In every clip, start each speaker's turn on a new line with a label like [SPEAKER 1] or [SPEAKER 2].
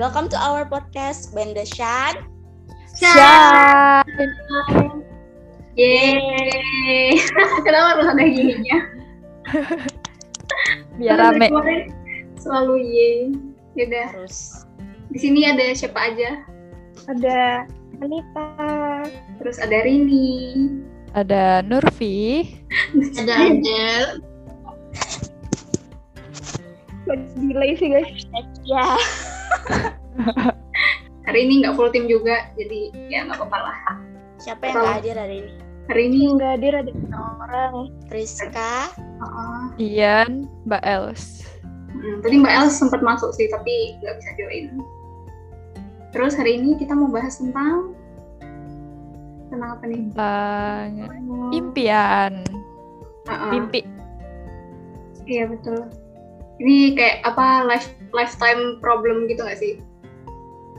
[SPEAKER 1] Welcome to our podcast Benda Shan.
[SPEAKER 2] Shan.
[SPEAKER 3] Yeay. Kenapa harus ada gininya?
[SPEAKER 2] Biar rame.
[SPEAKER 3] Selalu ye. Yaudah.
[SPEAKER 1] Harus.
[SPEAKER 3] Di sini ada siapa aja?
[SPEAKER 4] Ada Anita.
[SPEAKER 3] Terus ada Rini.
[SPEAKER 2] Ada Nurfi.
[SPEAKER 3] Ada Angel.
[SPEAKER 4] Delay sih guys.
[SPEAKER 1] Ya.
[SPEAKER 3] Hari ini nggak full tim juga, jadi ya nggak apa-apa lah.
[SPEAKER 1] Siapa yang nggak hadir hari ini?
[SPEAKER 3] Hari ini
[SPEAKER 4] Nggak hadir ada orang.
[SPEAKER 1] Rizka.
[SPEAKER 3] uh,
[SPEAKER 2] Ian, Mbak Els.
[SPEAKER 3] hmm, tadi Mbak Els sempat masuk sih, tapi nggak bisa join. Terus hari ini kita mau bahas tentang tentang apa nih?
[SPEAKER 2] Tentang impian.
[SPEAKER 3] Uh-uh.
[SPEAKER 2] Mimpi.
[SPEAKER 3] Iya betul. Ini kayak apa life lifetime problem gitu nggak sih?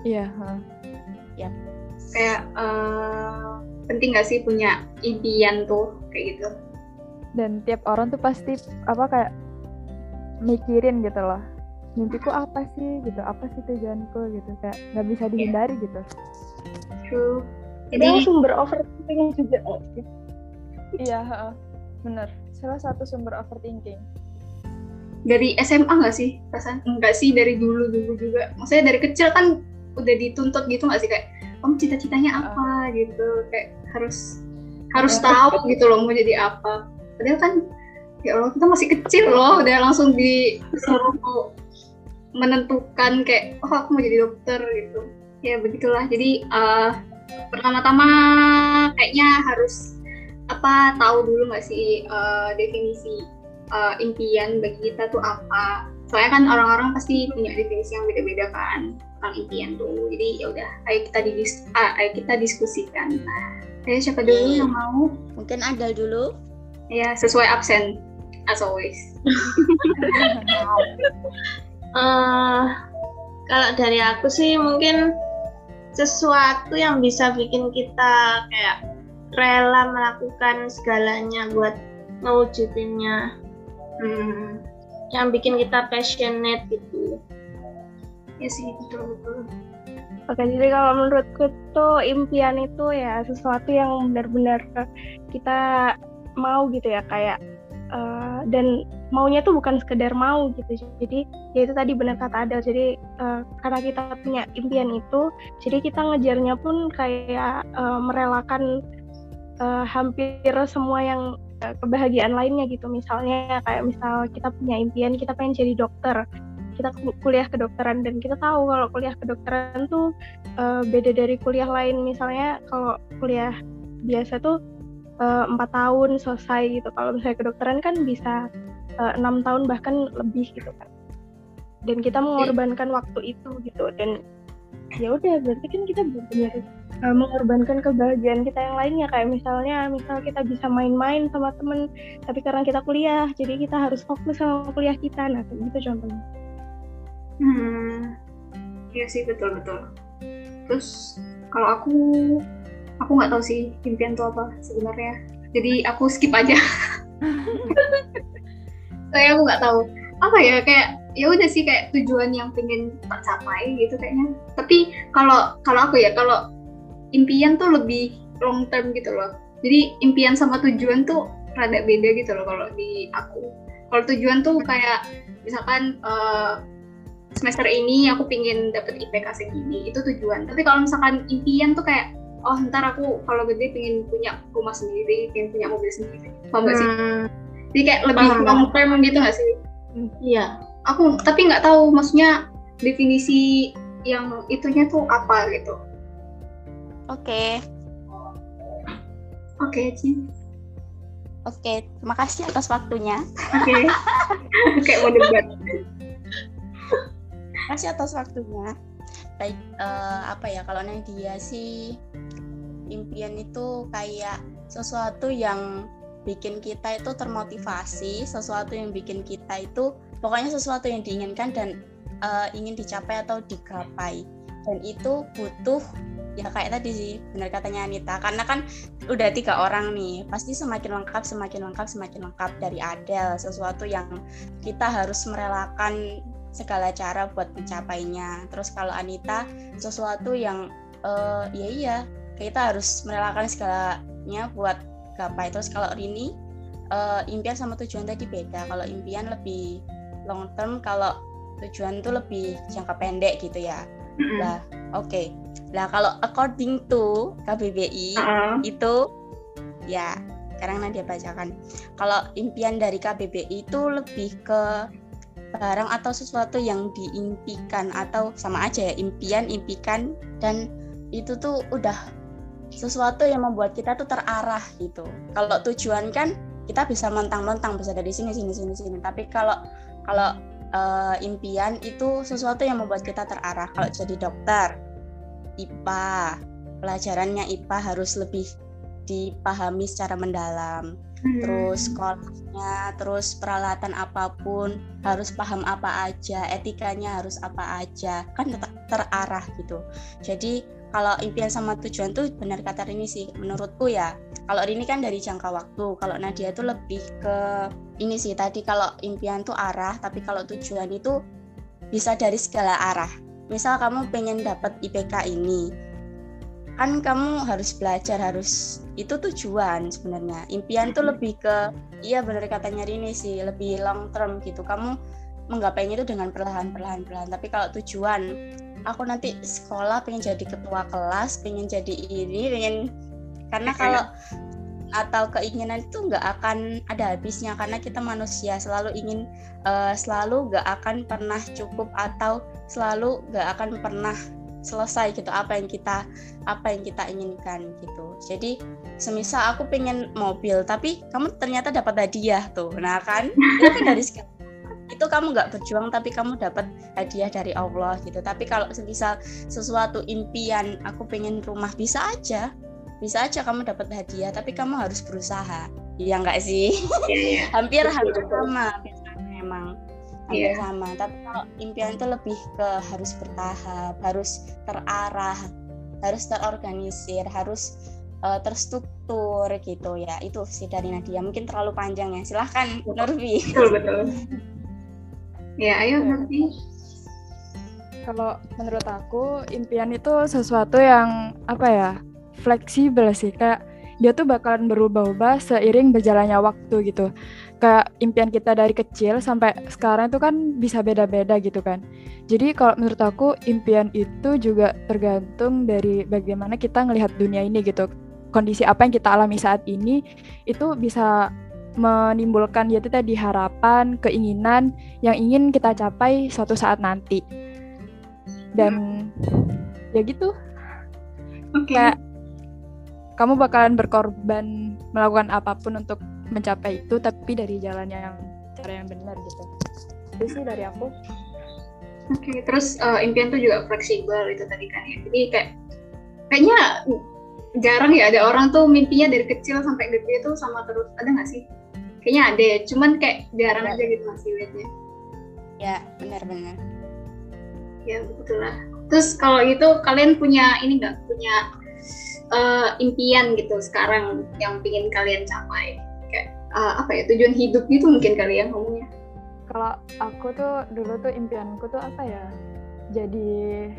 [SPEAKER 2] Iya. ha.
[SPEAKER 3] Kayak eh, penting nggak sih punya impian tuh kayak gitu?
[SPEAKER 2] Dan tiap orang tuh pasti apa kayak mikirin gitu loh. Mimpiku apa sih gitu? Apa sih tujuanku gitu? Kayak nggak bisa dihindari gitu.
[SPEAKER 3] True.
[SPEAKER 4] Jadi sumber overthinking juga.
[SPEAKER 2] Iya, ha, bener. Salah satu sumber overthinking.
[SPEAKER 3] Dari SMA nggak sih perasaan? Enggak sih dari dulu dulu juga. Maksudnya dari kecil kan udah dituntut gitu nggak sih kayak kamu cita-citanya apa gitu kayak harus harus tahu gitu loh mau jadi apa. Padahal kan ya Allah kita masih kecil loh udah langsung disuruh menentukan kayak oh aku mau jadi dokter gitu. Ya begitulah. Jadi eh, pertama-tama kayaknya harus apa tahu dulu nggak sih eh, definisi eh, impian bagi kita tuh apa? Soalnya kan orang-orang pasti punya definisi yang beda-beda kan tentang impian tuh. Jadi ya udah ayo kita didis ah, ayo kita diskusikan. Ayo siapa dulu
[SPEAKER 1] Oke.
[SPEAKER 3] yang mau?
[SPEAKER 1] Mungkin ada dulu.
[SPEAKER 3] ya sesuai absen as always.
[SPEAKER 5] Eh, kalau dari aku sih mungkin sesuatu yang bisa bikin kita kayak rela melakukan segalanya buat mewujudinnya
[SPEAKER 3] hmm,
[SPEAKER 5] yang bikin kita passionate gitu
[SPEAKER 3] ya sih betul betul
[SPEAKER 4] Oke, jadi kalau menurutku tuh impian itu ya sesuatu yang benar-benar kita mau gitu ya kayak eh, dan maunya tuh bukan sekedar mau gitu. Jadi ya itu tadi benar kata Adel. Jadi eh, karena kita punya impian itu, jadi kita ngejarnya pun kayak eh, merelakan eh, hampir semua yang kebahagiaan lainnya gitu. Misalnya kayak misal kita punya impian kita pengen jadi dokter. Kita ku- kuliah kedokteran dan kita tahu kalau kuliah kedokteran tuh eh, beda dari kuliah lain misalnya kalau kuliah biasa tuh eh, empat tahun selesai gitu kalau misalnya kedokteran kan bisa eh, enam tahun bahkan lebih gitu kan dan kita mengorbankan waktu itu gitu dan ya udah berarti kan kita benar-benar eh, mengorbankan kebahagiaan kita yang lainnya. Kayak misalnya misal kita bisa main-main sama temen tapi karena kita kuliah jadi kita harus fokus sama kuliah kita. Nah kayak gitu contohnya.
[SPEAKER 3] Hmm, iya sih betul betul. Terus kalau aku aku nggak tahu sih impian tuh apa sebenarnya. Jadi aku skip aja. Saya aku nggak tahu. Apa ya kayak ya udah sih kayak tujuan yang pengen tercapai gitu kayaknya. Tapi kalau kalau aku ya kalau impian tuh lebih long term gitu loh. Jadi impian sama tujuan tuh rada beda gitu loh kalau di aku. Kalau tujuan tuh kayak misalkan eh, semester ini aku pingin dapet IPK segini itu tujuan. Tapi kalau misalkan impian tuh kayak oh ntar aku kalau gede pengen punya rumah sendiri pengen punya mobil sendiri. Paham gak sih?
[SPEAKER 5] Hmm,
[SPEAKER 3] jadi kayak lebih long term gitu gak sih?
[SPEAKER 5] Iya
[SPEAKER 3] aku tapi nggak tahu maksudnya definisi yang itunya tuh apa gitu
[SPEAKER 1] Oke.
[SPEAKER 3] oke Cin
[SPEAKER 1] Oke, terima kasih atas waktunya.
[SPEAKER 3] oke kayak mau debat
[SPEAKER 1] Terima kasih atas waktunya. Baik, eh, apa ya kalau Nadia sih impian itu kayak sesuatu yang bikin kita itu termotivasi, sesuatu yang bikin kita itu pokoknya sesuatu yang diinginkan dan eh, ingin dicapai atau digapai. Dan itu butuh ya kayak tadi sih benar katanya Anita. Karena kan udah tiga orang nih pasti semakin lengkap semakin lengkap semakin lengkap dari Adele. Sesuatu yang kita harus merelakan segala cara buat mencapainya. Terus kalau Anita sesuatu yang uh, ya iya kita harus merelakan segalanya buat gapai. Terus kalau Rini uh, impian sama tujuan tadi beda. Kalau impian lebih long term kalau tujuan tuh lebih jangka pendek gitu ya. Lah oke. Okay. lah kalau according to KBBI uh -uh. itu ya sekarang nanti bacakan. Kalau impian dari KBBI itu lebih ke barang atau sesuatu yang diimpikan atau sama aja ya impian impikan dan itu tuh udah sesuatu yang membuat kita tuh terarah gitu. Kalau tujuan kan kita bisa mentang-mentang bisa dari sini sini sini sini. Tapi kalau kalau uh, impian itu sesuatu yang membuat kita terarah. Kalau jadi dokter IPA pelajarannya IPA harus lebih dipahami secara mendalam. Hmm. terus sekolahnya terus peralatan apa pun harus paham apa aja etikanya harus apa aja. Kan tetap terarah gitu. Jadi kalau impian sama tujuan tuh benar kata Rini sih menurutku ya. Kalau Rini kan dari jangka waktu. Kalau Nadia itu lebih ke ini sih tadi kalau impian tuh arah tapi kalau tujuan itu bisa dari segala arah. Misal kamu pengen dapat IPK ini kan kamu harus belajar harus itu tujuan sebenarnya. Impian tuh lebih ke iya benar katanya Rini sih lebih long term gitu. Kamu menggapainya itu dengan perlahan perlahan perlahan tapi kalau tujuan aku nanti sekolah pengen jadi ketua kelas pengen jadi ini pengen karena kalau atau keinginan itu nggak akan ada habisnya karena kita manusia selalu ingin uh, selalu nggak akan pernah cukup atau selalu nggak akan pernah selesai gitu apa yang kita apa yang kita inginkan gitu. Jadi semisal aku pengen mobil tapi kamu ternyata dapat hadiah tuh nah kan? Itu kan dari sekarang itu kamu nggak berjuang tapi kamu dapat hadiah dari Allah gitu. Tapi kalau misal sesuatu impian aku pengen rumah bisa aja. Bisa aja kamu dapat hadiah tapi kamu harus berusaha. Ya nggak sih? Iya, iya. hampir hampir sama memang hampir yeah. sama. Tapi kalau impian itu lebih ke harus bertahap harus terarah harus terorganisir harus uh, terstruktur gitu ya. Itu sih dari Nadia. Mungkin terlalu panjang ya. Silahkan Nurfi
[SPEAKER 3] betul betul Ya, ayo nanti.
[SPEAKER 2] Kalau menurut aku impian itu sesuatu yang apa ya fleksibel sih kayak dia tuh bakalan berubah-ubah seiring berjalannya waktu gitu. Kayak impian kita dari kecil sampai sekarang itu kan bisa beda-beda gitu kan. Jadi kalau menurut aku impian itu juga tergantung dari bagaimana kita ngelihat dunia ini gitu. Kondisi apa yang kita alami saat ini itu bisa menimbulkan yaitu tadi harapan, keinginan yang ingin kita capai suatu saat nanti. Dan ya gitu.
[SPEAKER 3] Okay. Kayak
[SPEAKER 2] kamu bakalan berkorban melakukan apa pun untuk mencapai itu tapi dari jalan yang cara yang benar gitu. Itu sih dari aku.
[SPEAKER 3] Oke, okay, terus uh, impian tuh juga fleksibel itu tadi kan ya. Jadi kayak kayaknya jarang ya ada orang tuh mimpinya dari kecil sampai gede tuh sama terus ada nggak sih kayaknya ada ya cuman kayak jarang aja gitu masih liatnya.
[SPEAKER 1] Ya benar-benar
[SPEAKER 3] ya betul lah terus kalau gitu kalian punya ini nggak? Punya uh, impian gitu sekarang yang ingin kalian capai? Kayak uh, apa ya tujuan hidup gitu mungkin kalian ya ngomongnya.
[SPEAKER 2] Kalau aku tuh dulu tuh impianku tuh apa ya? Jadi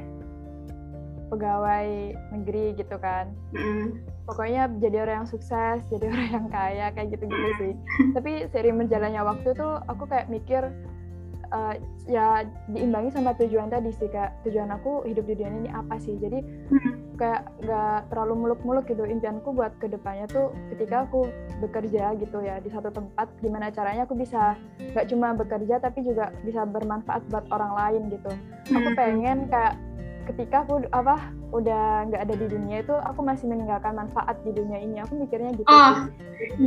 [SPEAKER 2] pegawai negeri gitu kan. Mm pokoknya jadi orang yang sukses jadi orang yang kaya kayak gitu-gitu sih. Tapi sering berjalannya waktu tuh aku kayak mikir uh, ya diimbangi sama tujuan tadi sih kayak tujuan aku hidup di dunia ini apa sih? Jadi kayak gak terlalu muluk-muluk gitu. Impianku buat ke depannya tuh ketika aku bekerja gitu ya di satu tempat gimana caranya aku bisa gak cuma bekerja tapi juga bisa bermanfaat buat orang lain gitu. Aku pengen kayak ketika aku apa udah nggak ada di dunia itu aku masih meninggalkan manfaat di dunia ini aku mikirnya gitu
[SPEAKER 3] oh,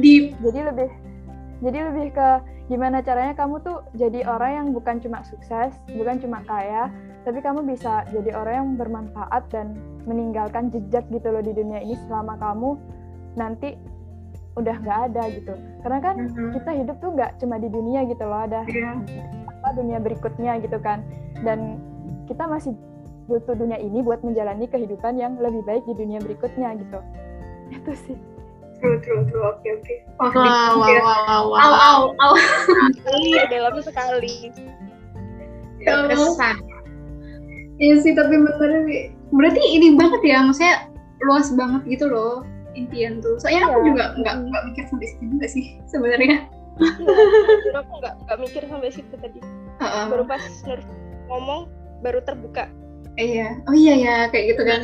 [SPEAKER 3] deep.
[SPEAKER 2] jadi lebih jadi lebih ke gimana caranya kamu tuh jadi orang yang bukan cuma sukses bukan cuma kaya tapi kamu bisa jadi orang yang bermanfaat dan meninggalkan jejak gitu loh di dunia ini selama kamu nanti udah nggak ada gitu karena kan mm-hmm. kita hidup tuh nggak cuma di dunia gitu loh ada yeah. apa dunia berikutnya gitu kan dan kita masih butuh dunia ini buat menjalani kehidupan yang lebih baik di dunia berikutnya gitu itu sih
[SPEAKER 3] true true true oke oke
[SPEAKER 5] wow wow wow wow
[SPEAKER 3] wow wow
[SPEAKER 4] iya dalam sekali
[SPEAKER 3] Ya
[SPEAKER 5] kesan
[SPEAKER 3] Iya sih tapi bener berarti ini banget ya maksudnya luas banget gitu loh impian tuh. Soalnya aku
[SPEAKER 2] Iya.
[SPEAKER 3] juga nggak nggak mikir sampai situ juga sih sebenarnya.
[SPEAKER 4] Iya, jujur aku nggak nggak mikir sampai situ tadi.
[SPEAKER 3] Heeh.
[SPEAKER 4] Baru pas Nur ngomong baru terbuka.
[SPEAKER 3] Iya. Oh iya ya kayak gitu kan.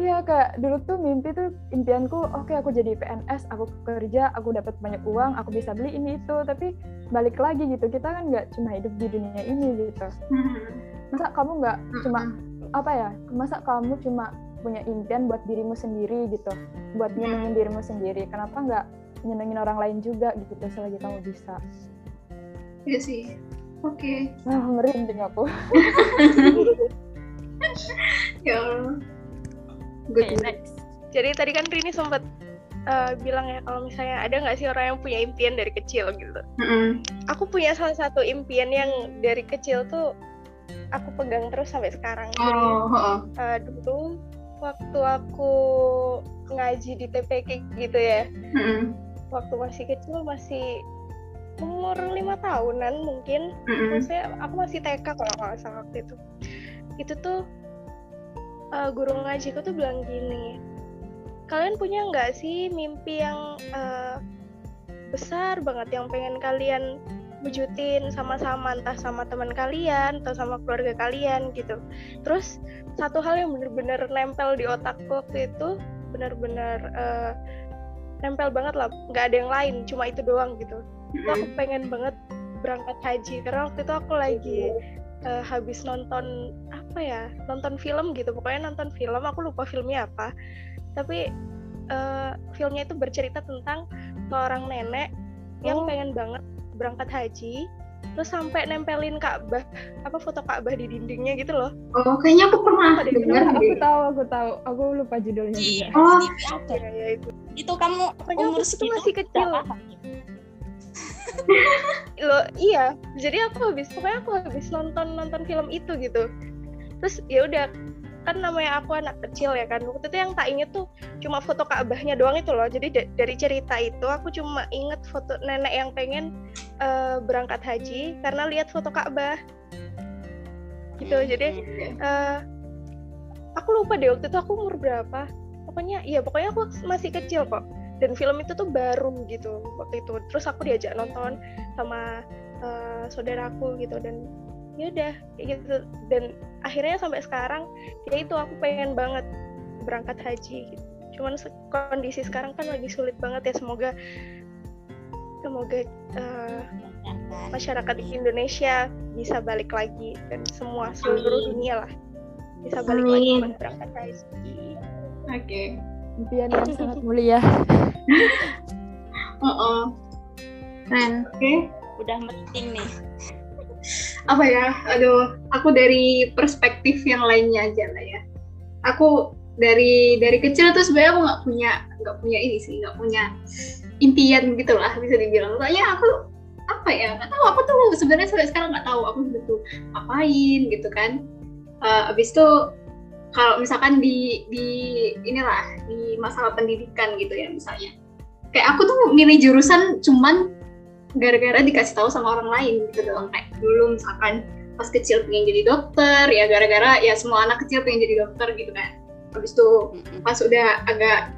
[SPEAKER 2] Iya kayak dulu tuh mimpi tuh impianku oke aku jadi PNS aku kerja aku dapat banyak uang aku bisa beli ini itu tapi balik lagi gitu kita kan nggak cuma hidup di dunia ini gitu
[SPEAKER 3] Hmm.
[SPEAKER 2] masa kamu nggak cuma apa ya masa kamu cuma punya impian buat dirimu sendiri gitu buat nyenengin dirimu sendiri kenapa nggak nyenengin orang lain juga gitu selagi kamu bisa
[SPEAKER 3] Iya sih. Oke.
[SPEAKER 2] nah merinding aku
[SPEAKER 3] Ya. Good.
[SPEAKER 4] Oke, next. Jadi tadi kan Rini sempat eh, bilang ya kalau misalnya ada nggak sih orang yang punya impian dari kecil gitu.
[SPEAKER 3] Mm-mm.
[SPEAKER 4] Aku punya salah satu impian yang dari kecil tuh aku pegang terus sampai sekarang. Jadi
[SPEAKER 3] Oh, heeh.
[SPEAKER 4] eh, dulu waktu aku ngaji di TPK gitu ya,
[SPEAKER 3] Mm-mm.
[SPEAKER 4] waktu masih kecil masih umur lima tahunan mungkin.
[SPEAKER 3] Mm-mm.
[SPEAKER 4] maksudnya aku masih TK kalau nggak salah waktu itu. Itu tuh uh, guru ngajiku tuh bilang gini kalian punya nggak sih mimpi yang uh, besar banget yang pengen kalian wujudin sama-sama entah sama teman kalian atau sama keluarga kalian? Gitu. Terus satu hal yang bener-bener nempel di otakku waktu itu bener-bener uh, nempel banget lah. Nggak ada yang lain cuma itu doang gitu itu aku pengen banget berangkat haji karena waktu itu aku lagi eh, habis nonton apa ya nonton film gitu pokoknya nonton film aku lupa filmnya apa tapi eh, filmnya itu bercerita tentang seorang nenek yang
[SPEAKER 2] Oh.
[SPEAKER 4] pengen banget berangkat haji terus sampai nempelin Ka'bah apa foto Ka'bah di dindingnya gitu loh
[SPEAKER 3] Oh, kayaknya aku pernah dengar
[SPEAKER 2] aku
[SPEAKER 3] deh.
[SPEAKER 2] tahu aku tahu aku lupa judulnya juga
[SPEAKER 3] Oh.
[SPEAKER 4] ya, ya itu
[SPEAKER 1] Itu kamu
[SPEAKER 4] Pokoknya
[SPEAKER 1] umur segitu
[SPEAKER 4] masih kecil. lo iya. Jadi aku habis pokoknya aku habis nonton nonton film itu gitu. Terus ya udah kan namanya aku anak kecil ya kan. Waktu itu yang tak inget tuh cuma foto Ka'bahnya doang itu loh. Jadi da- dari cerita itu aku cuma inget foto nenek yang pengen eh, berangkat haji karena lihat foto Ka'bah. Gitu. Jadi eh, aku lupa deh waktu itu aku umur berapa. Pokoknya iya pokoknya aku masih kecil kok dan film itu tuh baru gitu waktu itu terus aku diajak nonton sama eh, saudaraku gitu dan ya udah kayak gitu dan akhirnya sampai sekarang ya itu aku pengen banget berangkat haji gitu. cuman kondisi sekarang kan lagi sulit banget ya semoga semoga eh, masyarakat di Indonesia bisa balik lagi dan semua seluruh dunia lah bisa balik lagi
[SPEAKER 5] Amin.
[SPEAKER 4] berangkat haji
[SPEAKER 3] Oke.
[SPEAKER 2] impian yang sangat mulia
[SPEAKER 3] Heeh.
[SPEAKER 5] keren.
[SPEAKER 3] Oke.
[SPEAKER 1] Udah merinding nih.
[SPEAKER 3] apa ya? Aduh aku dari perspektif yang lainnya aja lah ya. Aku dari dari kecil tuh sebenarnya aku nggak punya nggak punya ini sih nggak punya impian gitu lah bisa dibilang. Soalnya aku apa ya? Nggak tahu aku tuh sebenarnya sampai sekarang nggak tahu aku betul ngapain gitu kan. Eh, abis itu kalau misalkan di di inilah di masalah pendidikan gitu ya misalnya kayak aku tuh milih jurusan cuman gara-gara dikasih tahu sama orang lain gitu doang. Kayak dulu misalkan pas kecil pengen jadi dokter ya gara-gara ya semua anak kecil pengen jadi dokter gitu kan. Habis itu pas udah agak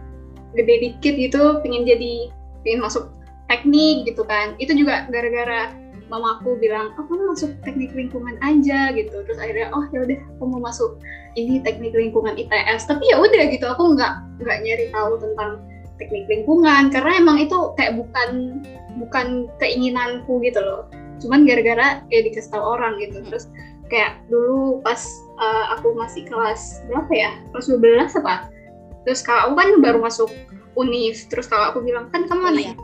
[SPEAKER 3] gede dikit gitu pengen jadi pengen masuk teknik gitu kan. Itu juga gara-gara mamaku bilang oh kamu masuk teknik lingkungan aja gitu. Terus akhirnya oh ya udah aku mau masuk ini teknik lingkungan ITS tapi ya udah gitu aku nggak nggak nyari tahu tentang teknik lingkungan karena emang itu kayak bukan bukan keinginanku gitu loh. Cuman gara-gara ya dikasih tahu orang gitu. Terus kayak dulu pas uh, aku masih kelas berapa ya? Kelas 12 apa? Terus kalau aku kan baru masuk univ terus kalau aku bilang kan kamu
[SPEAKER 1] Oh,
[SPEAKER 3] anak
[SPEAKER 1] iya.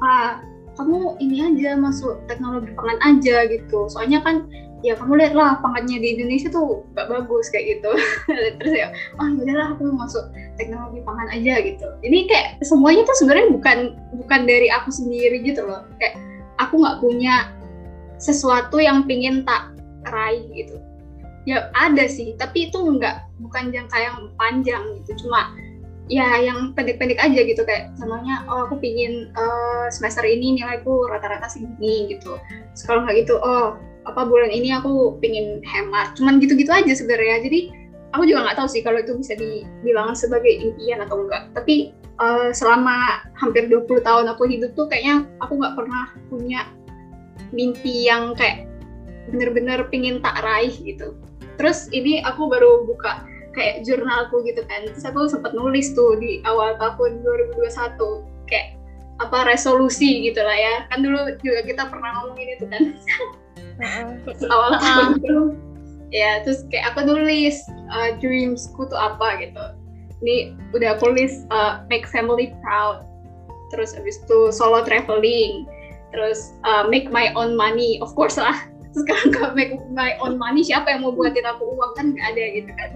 [SPEAKER 3] Kamu ini aja masuk teknologi pangan aja gitu. Soalnya kan ya kamu lihat lah pangannya di Indonesia tuh gak bagus kayak gitu. Terus ya oh yaudahlah aku masuk teknologi pangan aja gitu. Jadi kayak semuanya tuh sebenarnya bukan bukan dari aku sendiri gitu loh. Kayak aku nggak punya sesuatu yang pingin tak raih gitu. Ya ada sih tapi itu nggak bukan jangka yang panjang gitu. Cuma ya yang pendek-pendek aja gitu kayak contohnya oh aku pingin eh, semester ini nilaiku rata-rata segini gitu. Terus kalau nggak gitu oh apa bulan ini aku pingin hemat? Cuman gitu-gitu aja sebenarnya. Jadi aku juga nggak tahu sih kalau itu bisa dibilang sebagai impian atau enggak tapi uh, selama hampir 20 tahun aku hidup tuh kayaknya aku nggak pernah punya mimpi yang kayak bener-bener pingin tak raih gitu. Terus ini aku baru buka kayak jurnalku gitu kan. Terus aku sempat nulis tuh di awal tahun 2021 kayak apa resolusi gitu lah ya. Kan dulu juga kita pernah ngomongin itu kan. Awal tahun ya terus kayak aku nulis uh, dreamsku tuh apa gitu. Ini udah aku list uh, make family proud. Terus habis itu solo traveling. Terus uh, make my own money of course lah terus kalau make my own money siapa yang mau buatin aku uang? Kan nggak ada gitu kan.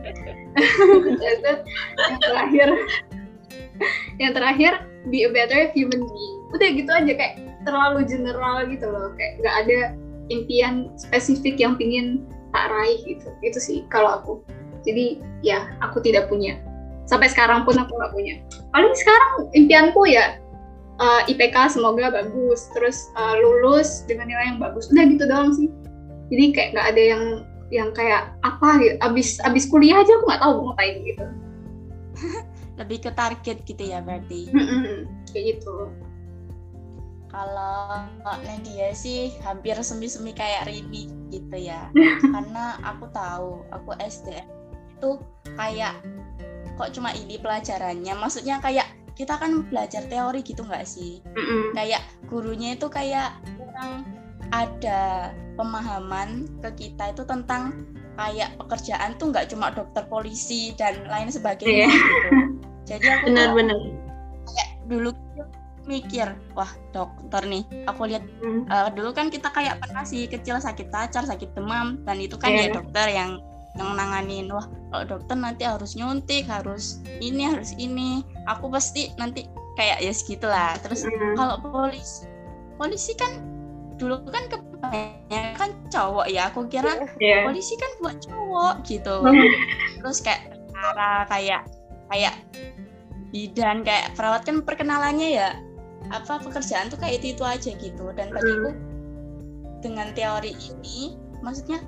[SPEAKER 3] Yang terakhir yang terakhir be a better human being. Udah gitu aja kayak terlalu general gitu loh. Kayak nggak ada impian spesifik yang pingin tak raih gitu. Itu sih kalau aku. Jadi ya aku tidak punya. Sampai sekarang pun aku nggak punya. Paling sekarang impianku ya uh, eh, IPK semoga bagus. Terus uh, lulus dengan nilai yang bagus. Udah gitu doang sih jadi kayak nggak ada yang yang kayak apa gitu. Abis abis kuliah aja aku nggak tahu mau ngapain gitu.
[SPEAKER 1] Lebih ke target gitu ya berarti.
[SPEAKER 3] Kayak gitu.
[SPEAKER 1] Kalau Nadia sih hampir semi-semi kayak Rini gitu ya. Karena aku tahu aku SD itu kayak kok cuma ini pelajarannya? Maksudnya kayak kita kan belajar teori gitu nggak sih? Mm-hmm. kayak gurunya itu kayak kurang ada pemahaman ke kita itu tentang kayak pekerjaan tuh nggak cuma dokter polisi dan lain sebagainya yeah. gitu jadi aku
[SPEAKER 5] benar-benar
[SPEAKER 1] kayak dulu mikir wah dokter nih aku lihat hmm. uh, dulu kan kita kayak pernah sih kecil sakit cacar sakit demam dan itu kan yeah. ya dokter yang yang nanganin wah kalau dokter nanti harus nyuntik harus ini harus ini aku pasti nanti kayak ya segitulah terus hmm. kalau polisi polisi kan dulu kan kebanyakan cowok ya aku kira yeah. polisi kan buat cowok gitu. Hmm. terus kayak cara kayak kayak bidan kayak perawat kan perkenalannya ya apa pekerjaan tuh kayak itu itu aja gitu. Dan bagiku dengan teori ini maksudnya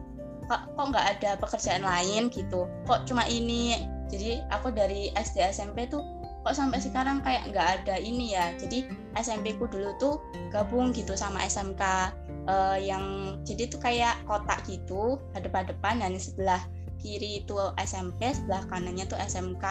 [SPEAKER 1] kok kok nggak ada pekerjaan lain gitu? Kok cuma ini? Jadi aku dari SD SMP tuh kok sampai sekarang kayak nggak ada ini ya? Jadi SMP ku dulu tuh gabung gitu sama SMK uh, eh, yang jadi tuh kayak kotak gitu hadap-hadapan dan sebelah kiri itu SMP sebelah kanannya tuh SMK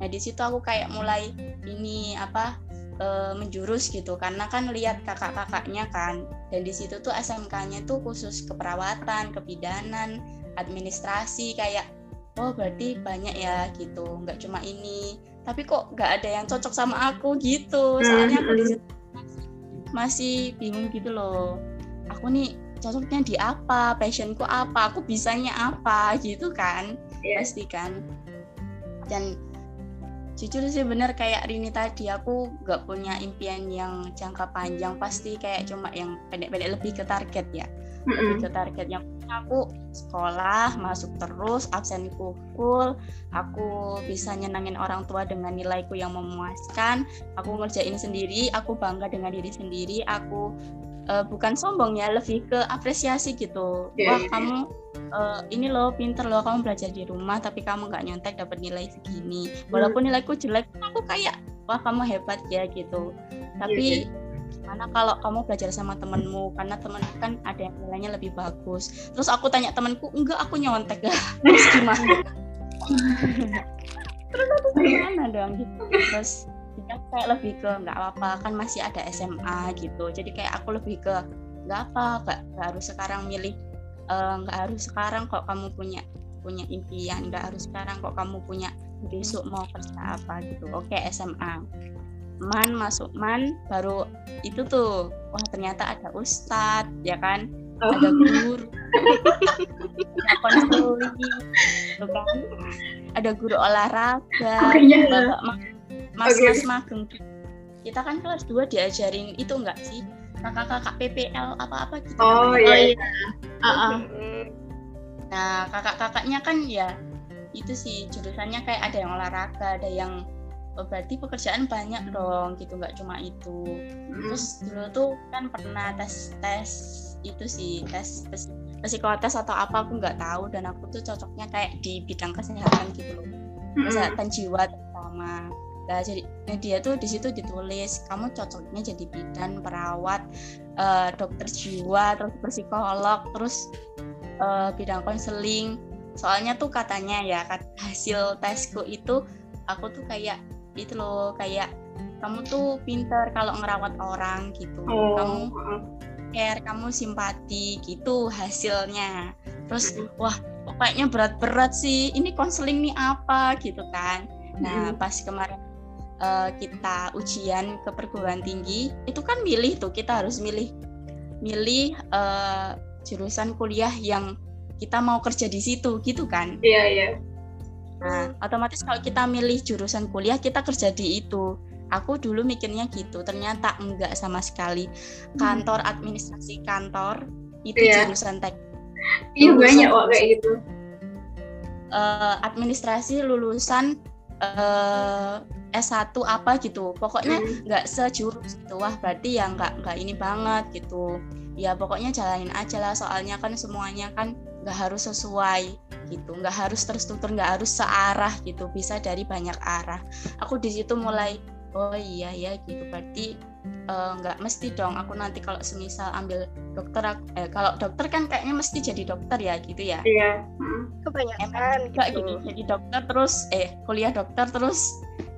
[SPEAKER 1] nah di situ aku kayak mulai ini apa e, menjurus gitu. Karena kan lihat kakak-kakaknya kan dan di situ tuh SMK-nya tuh khusus keperawatan, kebidanan, administrasi kayak oh berarti banyak ya gitu. Nggak cuma ini tapi kok nggak ada yang cocok sama aku gitu. Soalnya aku di situ masih bingung gitu loh. Aku nih cocoknya di apa? Passionku apa? Aku bisanya apa? Gitu kan yeah. pasti kan. Dan jujur sih bener kayak Rini tadi aku gak punya impian yang jangka panjang. Pasti kayak cuma yang pendek-pendek lebih ke target ya mm-hmm. lebih ke target yang aku sekolah masuk terus absenku full aku bisa nyenangin orang tua dengan nilaiku yang memuaskan aku ngerjain sendiri aku bangga dengan diri sendiri aku uh, bukan sombong ya lebih ke apresiasi gitu. Yeah, wah yeah. kamu uh, ini loh pinter loh kamu belajar di rumah tapi kamu nggak nyontek dapat nilai segini. Walaupun nilaiku jelek aku kayak wah kamu hebat ya gitu. Tapi yeah, Mana kalau kamu belajar sama temenmu karena temen kan ada yang nilainya lebih bagus. Terus aku tanya temanku enggak aku nyontek. Lah terus gimana? Terus aku gimana dong? Gitu terus ya kayak lebih ke nggak apa-apa kan masih ada SMA gitu. Jadi kayak aku lebih ke nggak apa nggak harus sekarang milih Eh, nggak uh, harus sekarang kok kamu punya punya impian nggak harus sekarang kok kamu punya besok mau kerja apa gitu. Oke SMA man masuk man baru itu tuh wah ternyata ada ustadz ya kan oh. ada guru ada konsuli kan ada guru olahraga oh, iya. bapak mas okay. mas magang kita kan kelas 2 diajarin itu enggak sih kakak-kakak PPL apa-apa gitu.
[SPEAKER 3] Oh iya. Oh, iya. Uh -uh.
[SPEAKER 1] Nah kakak-kakaknya kan ya itu sih jurusannya kayak ada yang olahraga, ada yang oh, berarti pekerjaan banyak dong gitu. Nggak cuma itu. Terus dulu tuh kan pernah tes tes itu sih tes, tes psikotes atau apa aku nggak tahu. Dan aku tuh cocoknya kayak di bidang kesehatan gitu loh. Kesehatan jiwa terutama. Nah jadi nah dia tuh di situ ditulis kamu cocoknya jadi bidan perawat uh, dokter jiwa terus psikolog terus uh, bidang konseling. Soalnya tuh katanya ya hasil tesku itu aku tuh kayak itu loh kayak kamu tuh pinter kalau ngerawat orang gitu. Oh. kamu care kamu simpati gitu hasilnya. Terus wah pokoknya berat-berat sih ini konseling nih apa gitu kan. Nah pas kemarin uh, kita ujian ke perguruan tinggi itu kan milih tuh kita harus milih milih uh, jurusan kuliah yang kita mau kerja di situ gitu kan.
[SPEAKER 3] Iya iya
[SPEAKER 1] nah otomatis kalau kita milih jurusan kuliah kita kerja di itu aku dulu mikirnya gitu ternyata enggak sama sekali hmm. kantor administrasi kantor itu yeah. jurusan tek
[SPEAKER 3] iya banyak kok kayak gitu
[SPEAKER 1] uh, administrasi lulusan uh, S1 apa gitu pokoknya hmm. nggak hmm. sejurus gitu wah berarti ya nggak nggak ini banget gitu ya pokoknya jalanin aja lah soalnya kan semuanya kan nggak harus sesuai gitu nggak harus terstruktur nggak harus searah gitu bisa dari banyak arah. Aku di situ mulai oh iya ya gitu. Berarti uh, nggak mesti dong. Aku nanti kalau semisal ambil dokter eh, kalau dokter kan kayaknya mesti jadi dokter ya gitu ya?
[SPEAKER 3] Iya.
[SPEAKER 4] Kebanyakan
[SPEAKER 1] gitu. gitu. jadi dokter terus eh kuliah dokter terus.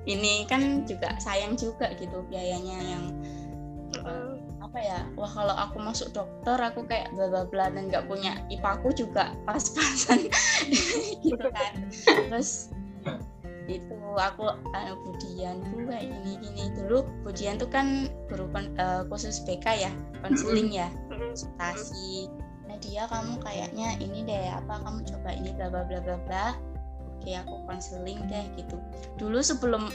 [SPEAKER 1] Ini kan juga sayang juga gitu biayanya yang uh, apa ya wah kalau aku masuk dokter aku kayak bla bla bla dan nggak punya ipaku juga pas-pasan. Gitu kan. Terus itu aku uh, Budian tuh kayak gini gini dulu Budian tuh kan guru uh, khusus BK ya konseling ya. Konsultasi. Nah dia kamu kayaknya ini deh apa kamu coba ini bla bla bla bla bla. Oke aku konseling deh gitu. Dulu sebelum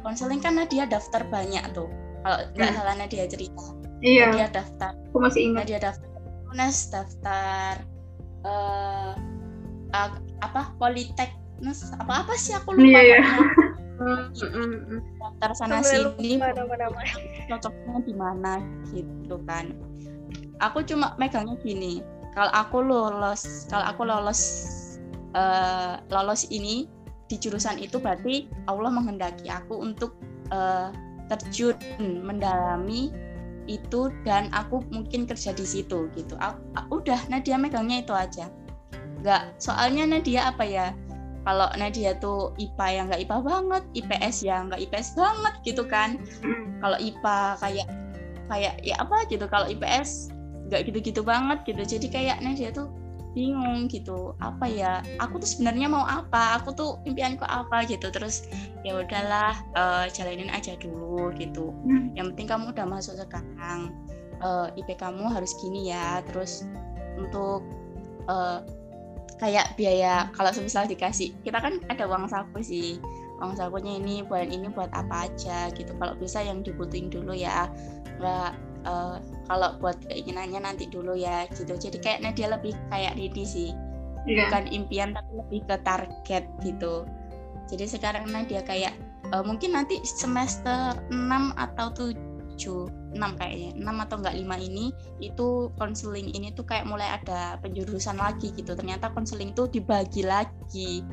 [SPEAKER 1] konseling uh, kan Nadia daftar banyak tuh. Kalau nggak hmm. salah Nadia cerita
[SPEAKER 3] iya.
[SPEAKER 1] Nadia daftar.
[SPEAKER 3] Aku masih ingat.
[SPEAKER 1] Nadia daftar. UNES daftar uh, uh, apa Politek Nes apa apa sih aku lupa yeah, yeah. daftar sana sini. cocoknya di mana gitu kan. Aku cuma megangnya gini. Kalau aku lolos kalau aku lolos uh, lolos ini di jurusan itu berarti Allah menghendaki aku untuk uh, terjun mendalami itu dan aku mungkin kerja di situ gitu aku, udah Nadia megangnya itu aja nggak soalnya Nadia apa ya kalau Nadia tuh IPA yang nggak IPA banget, IPS yang nggak IPS banget gitu kan. Kalau IPA kayak kayak ya apa gitu, kalau IPS nggak gitu-gitu banget gitu. Jadi kayak Nadia tuh bingung gitu. Apa ya? Aku tuh sebenarnya mau apa? Aku tuh impianku apa gitu. Terus ya udahlah uh, jalanin aja dulu gitu. Hmm. yang penting kamu udah masuk sekarang. Uh, IP kamu harus gini ya. Terus untuk uh, kayak biaya kalau semisal dikasih kita kan ada uang saku sih. Uang sakunya ini bulan ini buat apa aja gitu. Kalau bisa yang dibutuhin dulu ya. Nggak uh, kalau buat keinginannya nanti dulu ya gitu. Jadi kayaknya dia lebih kayak ini sih. Yeah. bukan impian tapi lebih ke target gitu. Jadi sekarang dia kayak uh, mungkin nanti semester 6 atau 7 6 kayaknya 6 atau enggak 5 ini itu konseling ini tuh kayak mulai ada penjurusan lagi gitu. Ternyata konseling tuh dibagi lagi.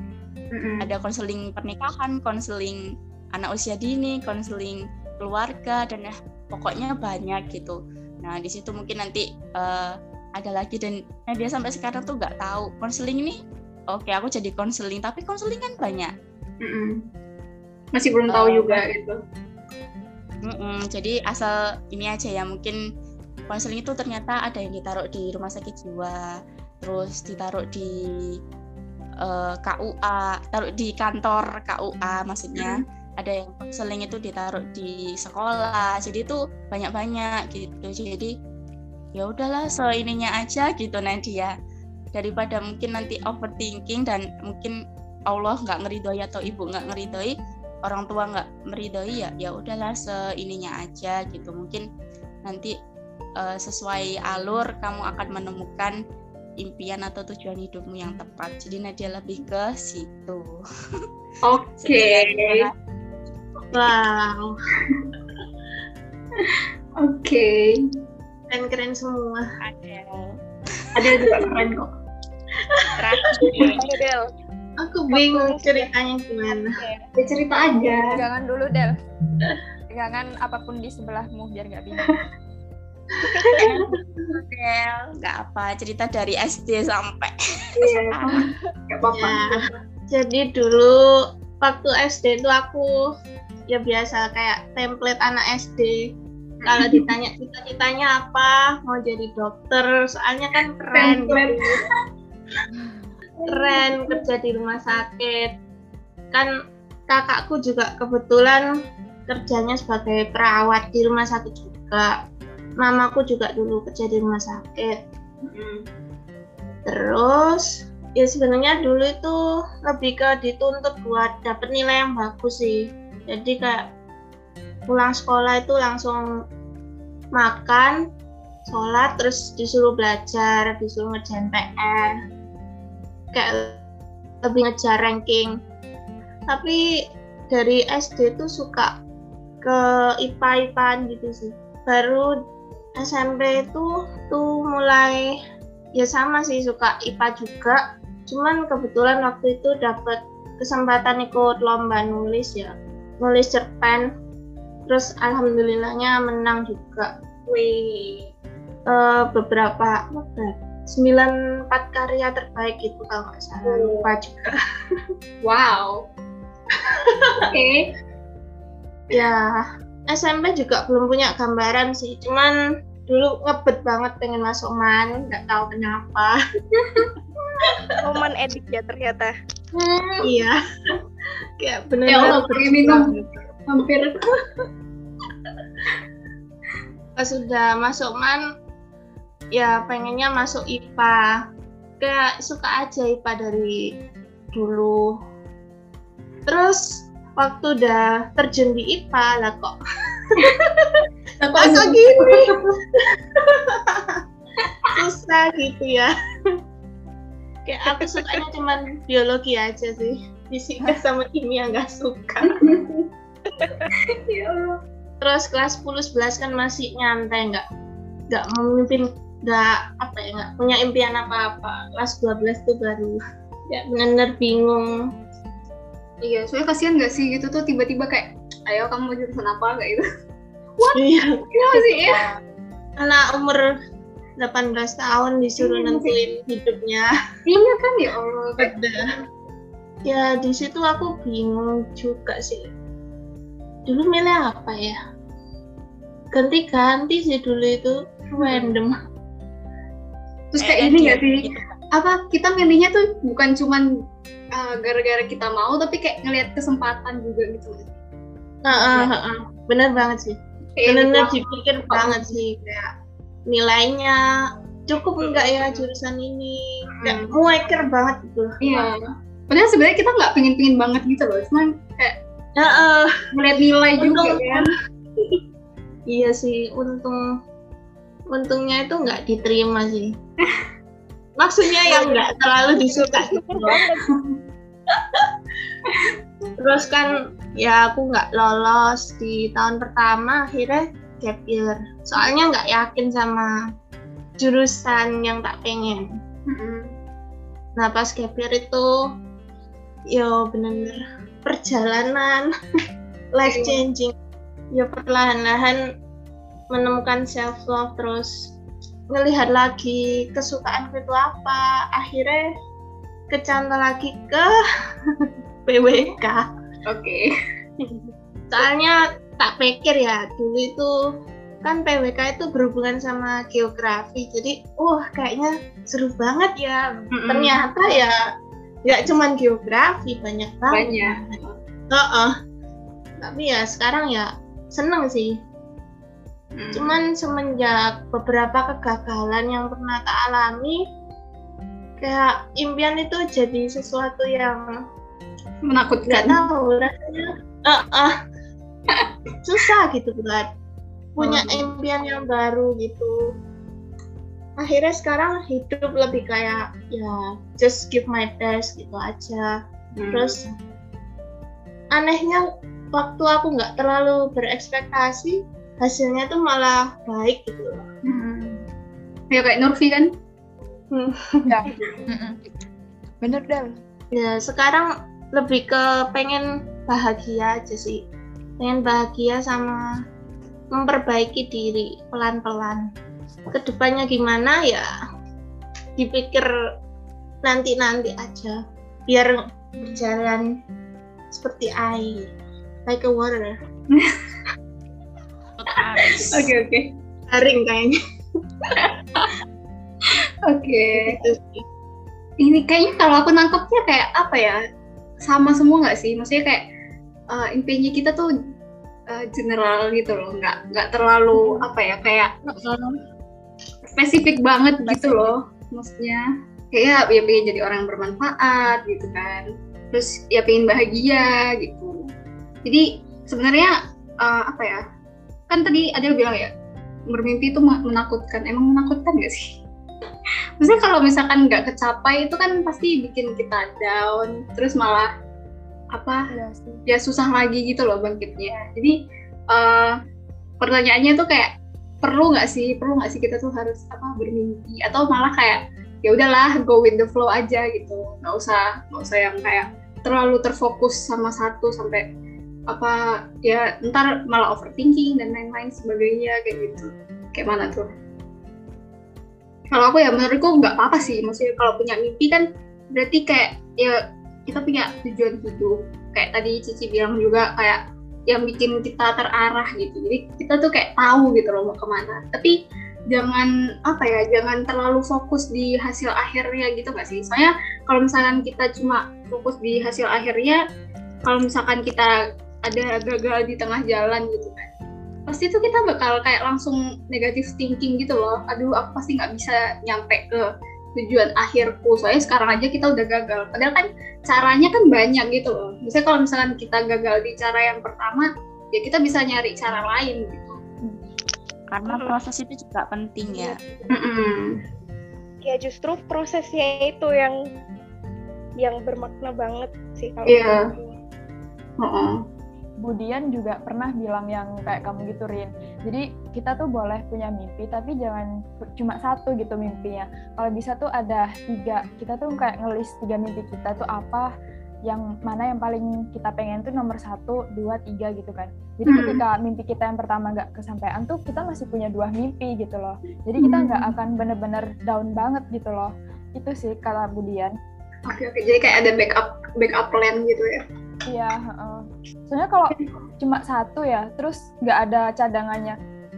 [SPEAKER 1] Mm-hmm. ada konseling pernikahan konseling anak usia dini konseling keluarga dan pokoknya banyak gitu nah di situ mungkin nanti uh, ada lagi dan nah dia sampai sekarang tuh nggak tahu konseling ini oke okay, aku jadi konseling tapi konseling kan banyak mm-hmm.
[SPEAKER 3] masih belum tahu uh, juga gitu
[SPEAKER 1] Mm-mm, jadi asal ini aja ya mungkin konseling itu ternyata ada yang ditaruh di rumah sakit jiwa, terus ditaruh di uh, eh, KUA, taruh di kantor KUA maksudnya. Mm. Ada yang konseling itu ditaruh di sekolah. Jadi itu banyak-banyak gitu. Jadi ya udahlah seininya aja gitu Nadia. Daripada mungkin nanti overthinking dan mungkin Allah nggak ngeridoi atau ibu nggak ngeridoi, orang tua nggak meridoi ya ya udahlah seininya aja gitu mungkin nanti uh, sesuai alur kamu akan menemukan impian atau tujuan hidupmu yang tepat jadi Nadia lebih ke situ
[SPEAKER 3] oke okay.
[SPEAKER 5] Wow.
[SPEAKER 3] Oke. Okay.
[SPEAKER 5] keren keren semua
[SPEAKER 3] ada juga keren kok.
[SPEAKER 5] Terakhir aku bingung ceritanya gimana.
[SPEAKER 3] Ya cerita aja.
[SPEAKER 2] Jangan dulu Del. Jangan apa pun di sebelahmu biar gak bingung.
[SPEAKER 1] Del nggak apa. Cerita dari SD sampai
[SPEAKER 3] iya. nggak apa-apa.
[SPEAKER 5] Ya. jadi dulu waktu SD itu aku ya biasa kayak template anak SD kalau ditanya cita-citanya apa mau jadi dokter soalnya kan keren. Keren kerja di rumah sakit. Kan kakakku juga kebetulan kerjanya sebagai perawat di rumah sakit juga. Mamaku juga dulu kerja di rumah sakit. Terus ya sebenarnya dulu itu lebih ke dituntut buat dapet nilai yang bagus sih jadi kayak pulang sekolah itu langsung makan sholat terus disuruh belajar disuruh ngerjain PR kayak lebih ngejar ranking. Tapi dari SD tuh suka ke IPA IPAan gitu sih. Baru SMP itu tuh mulai ya sama sih suka IPA juga. Cuman kebetulan waktu itu dapat kesempatan ikut lomba nulis ya nulis cerpen. Terus alhamdulillahnya menang juga. Wih. Uh, beberapa sembilan empat karya terbaik itu kalau nggak salah. Lupa juga.
[SPEAKER 3] Wow. Oke. Okay.
[SPEAKER 5] ya SMP juga belum punya gambaran sih. Cuman dulu ngebet banget pengen masuk man nggak tahu kenapa
[SPEAKER 4] momen edik ya ternyata.
[SPEAKER 5] Hmm, iya. Kayak bener-bener
[SPEAKER 3] ya Allah, minum. hampir.
[SPEAKER 5] Pas sudah masuk man ya pengennya masuk IPA kayak suka aja IPA dari dulu. Terus waktu udah terjun di IPA lah kok. Masa gini susah gitu ya kayak aku sukanya cuman biologi aja sih fisika sama kimia nggak suka ya Terus kelas 10 11 kan masih nyantai nggak nggak memimpin nggak apa ya nggak punya impian apa-apa. Kelas 12 tuh baru ya benar-benar bingung.
[SPEAKER 3] Iya, soalnya kasihan nggak sih gitu tuh tiba-tiba kayak ayo kamu mau jurusan apa kayak gitu.
[SPEAKER 5] What? Iya.
[SPEAKER 3] Kenapa sih ya?
[SPEAKER 5] Anak umur 18 tahun disuruh iya, nentuin hidupnya.
[SPEAKER 3] Iya kan ya Allah.
[SPEAKER 5] Beda. Ya di situ aku bingung juga sih. Dulu milih apa ya? Ganti-ganti sih dulu itu random.
[SPEAKER 3] Terus kayak ini nggak sih? apa kita milihnya tuh bukan cuman uh, gara-gara kita mau tapi kayak ngelihat kesempatan juga gitu
[SPEAKER 5] uh, uh, uh, uh. bener banget sih. Bener-bener dipikir banget sih. kayak nilainya cukup enggak ya jurusan ini? Kayak hmm. mueker banget gitu.
[SPEAKER 3] Iya. Padahal sebenarnya kita nggak pingin-pingin banget gitu loh cuman kayak
[SPEAKER 5] ya, uh,
[SPEAKER 3] melihat nilai juga kan
[SPEAKER 5] iya sih untung untungnya itu nggak diterima sih. Maksudnya yang nggak terlalu disuka gitu terus kan ya aku nggak lolos di tahun pertama akhirnya gap year soalnya nggak yakin sama jurusan yang tak pengen. Nah pas gap year itu yo bener-bener perjalanan life changing. Ya perlahan-lahan menemukan self love terus melihat lagi kesukaan itu apa. Akhirnya kecantol lagi ke PWK
[SPEAKER 3] oke. Okay.
[SPEAKER 5] soalnya tak pikir ya dulu itu kan PWK itu berhubungan sama geografi jadi wah kayaknya seru banget ya mm -hmm. ternyata ya nggak cuman geografi banyak banget
[SPEAKER 3] banyak
[SPEAKER 5] uh -uh. tapi ya sekarang ya seneng sih hmm. cuman semenjak beberapa kegagalan yang pernah tak alami kayak impian itu jadi sesuatu yang
[SPEAKER 3] menakutkan
[SPEAKER 5] nggak tahu rasanya uh -uh. Susah gitu buat punya hmm. impian yang baru gitu. Akhirnya sekarang hidup lebih kayak ya just give my best gitu aja. Hmm. terus anehnya waktu aku nggak terlalu berekspektasi hasilnya tuh malah baik gitu loh.
[SPEAKER 3] Hmm. ya kayak Nurfi kan?
[SPEAKER 2] Ya bener Del.
[SPEAKER 5] Ya sekarang lebih ke pengen bahagia aja sih pengen bahagia sama memperbaiki diri pelan-pelan. Ke depannya gimana? Ya dipikir nanti-nanti aja. Biar berjalan seperti air like a water.
[SPEAKER 3] Oke oke.
[SPEAKER 5] Garing kayaknya.
[SPEAKER 3] Oke. Okay. Gitu ini kayaknya kalau aku nangkepnya kayak apa ya? Sama semua nggak sih? Maksudnya kayak uh, impiannya kita tuh uh, general gitu loh nggak nggak terlalu apa ya kayak spesifik banget spesifik. gitu loh. maksudnya? Kayak ya pengen jadi orang yang bermanfaat gitu kan. Terus ya pengen bahagia gitu. Jadi sebenarnya uh, apa ya kan tadi ada yang bilang ya bermimpi itu menakutkan. Emang menakutkan gak sih? Maksudnya kalau misalkan nggak kecapai itu kan pasti bikin kita down terus malah apa ya, ya susah lagi gitu loh bangkitnya. Jadi uh, pertanyaannya tuh kayak perlu nggak sih perlu nggak sih kita tuh harus apa bermimpi? Atau malah kayak ya udahlah go with the flow aja gitu. Nggak usah nggak usah yang kayak terlalu terfokus sama satu sampai apa ya ntar malah overthinking dan lain-lain sebagainya kayak gitu. Kayak mana tuh? Kalau aku ya menurutku nggak apa-apa sih. Maksudnya kalau punya mimpi kan berarti kayak ya kita punya tujuan hidup kayak tadi Cici bilang juga kayak yang bikin kita terarah gitu. Jadi kita tuh kayak tahu gitu loh mau ke mana. Tapi jangan apa ya jangan terlalu fokus di hasil akhirnya gitu gak sih? Soalnya kalau misalkan kita cuma fokus di hasil akhirnya kalau misalkan kita ada gagal di tengah jalan gitu kan pasti tuh kita bakal kayak langsung negatif thinking gitu loh. Aduh aku pasti nggak bisa nyampe ke tujuan akhirku. Soalnya sekarang aja kita udah gagal. Padahal kan caranya kan banyak gitu loh. Misalnya kalau misalkan kita gagal di cara yang pertama ya kita bisa nyari cara lain gitu.
[SPEAKER 1] Karena proses itu juga penting ya.
[SPEAKER 4] Mm ya justru prosesnya itu yang yang bermakna banget sih kalau
[SPEAKER 3] yeah. -uh.
[SPEAKER 2] Budian juga pernah bilang yang kayak kamu gitu Rin. Jadi kita tuh boleh punya mimpi tapi jangan cuma satu gitu mimpinya. Kalau bisa tuh ada tiga. Kita tuh kayak ngelis tiga mimpi kita tuh apa yang mana yang paling kita pengen tuh nomor satu, dua, tiga gitu kan. Jadi hmm. ketika mimpi kita yang pertama nggak kesampaian tuh kita masih punya dua mimpi gitu loh. Jadi kita nggak hmm. akan bener-bener down banget gitu loh. Itu sih kata Budian.
[SPEAKER 3] Oke oke, jadi kayak ada backup backup plan gitu ya.
[SPEAKER 2] Iya, uh, soalnya kalau cuma satu ya, terus nggak ada cadangannya,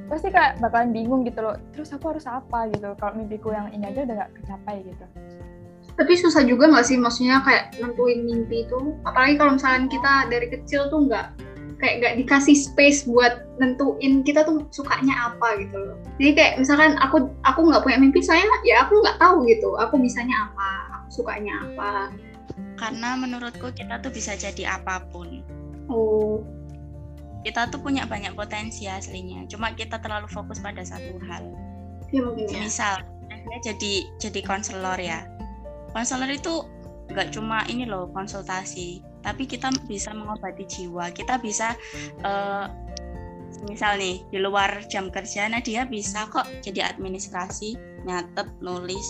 [SPEAKER 2] pasti kayak bakalan bingung gitu loh. Terus aku harus apa gitu? Kalau mimpiku yang ini aja udah nggak kecapai gitu.
[SPEAKER 3] Tapi susah juga nggak sih, maksudnya kayak nentuin mimpi itu. Apalagi kalau misalnya kita dari kecil tuh nggak kayak nggak dikasih space buat nentuin kita tuh sukanya apa gitu loh. Jadi kayak misalkan aku aku nggak punya mimpi, saya ya aku nggak tahu gitu. Aku bisanya apa, aku sukanya apa
[SPEAKER 1] karena menurutku kita tuh bisa jadi apa pun.
[SPEAKER 3] Oh.
[SPEAKER 1] Kita tuh punya banyak potensi aslinya cuma kita terlalu fokus pada satu hal.
[SPEAKER 3] Ya, mungkin ya.
[SPEAKER 1] misal dia jadi jadi konselor ya. Konselor itu nggak cuma ini loh konsultasi. Tapi kita bisa mengobati jiwa kita bisa uh, misal nih di luar jam kerja nah dia bisa kok jadi administrasi nyatet nulis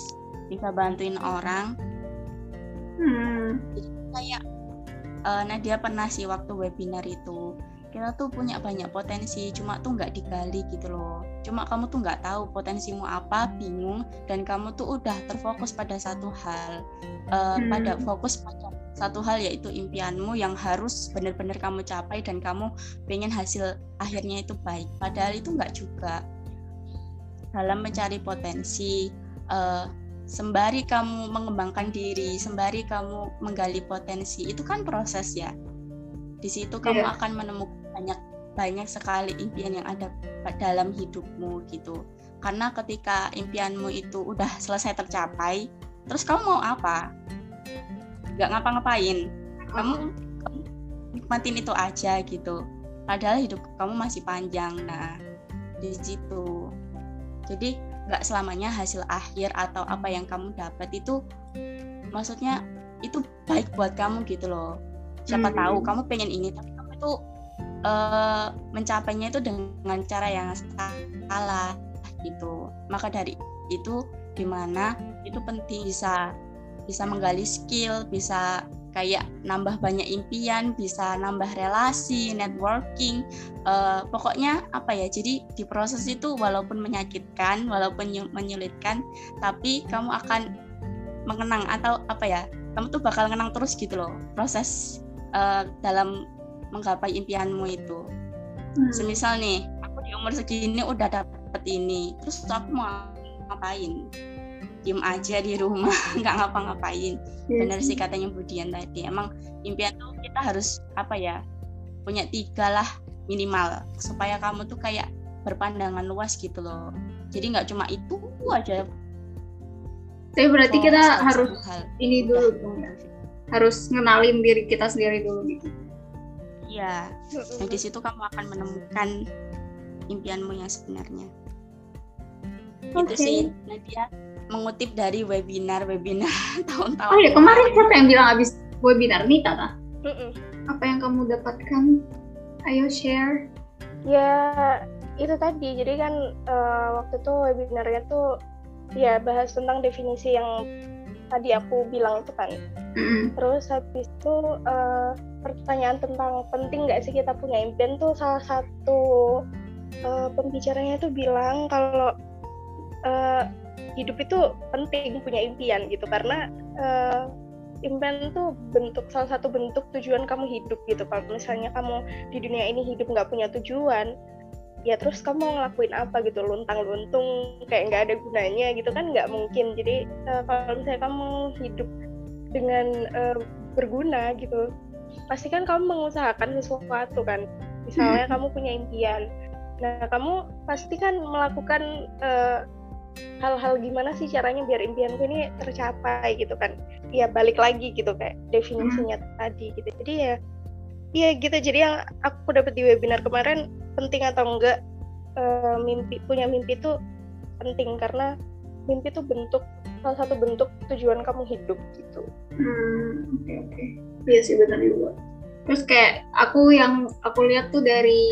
[SPEAKER 1] bisa bantuin orang
[SPEAKER 3] Hmm.
[SPEAKER 1] Jadi kayak uh, Nadia pernah sih waktu webinar itu kita tuh punya banyak potensi cuma tuh nggak digali gitu loh cuma kamu tuh nggak tahu potensimu apa bingung dan kamu tuh udah terfokus pada satu hal uh, hmm. pada fokus pada satu hal yaitu impianmu yang harus benar-benar kamu capai dan kamu pengen hasil akhirnya itu baik padahal itu nggak juga dalam mencari potensi uh, sembari kamu mengembangkan diri, sembari kamu menggali potensi, itu kan proses ya. Di situ kamu yeah. akan menemukan banyak banyak sekali impian yang ada dalam hidupmu gitu. Karena ketika impianmu itu udah selesai tercapai, terus kamu mau apa? Gak ngapa-ngapain. Kamu, kamu nikmatin itu aja gitu. Padahal hidup kamu masih panjang. Nah, di situ. Jadi nggak selamanya hasil akhir atau apa yang kamu dapat itu maksudnya itu baik buat kamu gitu loh siapa hmm. tahu kamu pengen ini tapi kamu itu uh, mencapainya itu dengan cara yang salah gitu maka dari itu gimana itu penting bisa bisa menggali skill bisa kayak nambah banyak impian bisa nambah relasi networking uh, pokoknya apa ya jadi di proses itu walaupun menyakitkan walaupun menyulitkan tapi kamu akan mengenang atau apa ya kamu tuh bakal mengenang terus gitu loh proses uh, dalam menggapai impianmu itu hmm. semisal nih aku di umur segini udah dapet ini terus aku mau ngapain diem aja di rumah nggak ngapa-ngapain yeah. bener sih katanya Budian tadi emang impian tuh kita harus apa ya punya tiga lah minimal supaya kamu tuh kayak berpandangan luas gitu loh jadi nggak cuma itu aja
[SPEAKER 3] tapi berarti oh, kita harus hal. ini dulu dong ya harus ngenalin diri kita sendiri dulu gitu
[SPEAKER 1] Iya. Dan di situ kamu akan menemukan impianmu yang sebenarnya. Okay. Itu sih Nadia mengutip dari webinar-webinar tahun-tahun.
[SPEAKER 3] Oh ya kemarin siapa yang bilang habis webinar nih Tata? Apa yang kamu dapatkan? Ayo share.
[SPEAKER 4] Ya itu tadi. Jadi kan uh, waktu itu webinarnya tuh ya bahas tentang definisi yang tadi aku bilang itu kan. Mm. Terus habis itu uh, pertanyaan tentang penting nggak sih kita punya impian tuh salah satu uh, pembicaranya tuh bilang kalau uh, hidup itu penting punya impian gitu. Karena uh, impian itu bentuk salah satu bentuk tujuan kamu hidup gitu. Kalau misalnya kamu di dunia ini hidup nggak punya tujuan ya terus kamu mau ngelakuin apa gitu? Luntang luntung kayak nggak ada gunanya gitu kan nggak mungkin. Jadi uh, kalau misalnya kamu hidup dengan uh, berguna gitu pasti kan kamu mengusahakan sesuatu kan. Misalnya hmm. kamu punya impian. Nah kamu pasti kan melakukan eh, hal-hal gimana sih caranya biar impianku ini tercapai gitu kan ya balik lagi gitu kayak definisinya hmm. tadi gitu jadi ya iya gitu jadi yang aku dapat di webinar kemarin penting atau enggak uh, mimpi punya mimpi itu penting karena mimpi itu bentuk salah satu bentuk tujuan kamu hidup gitu.
[SPEAKER 3] Hmm, oke okay, oke. Okay. Iya sih benar juga. Terus kayak aku yang aku lihat tuh dari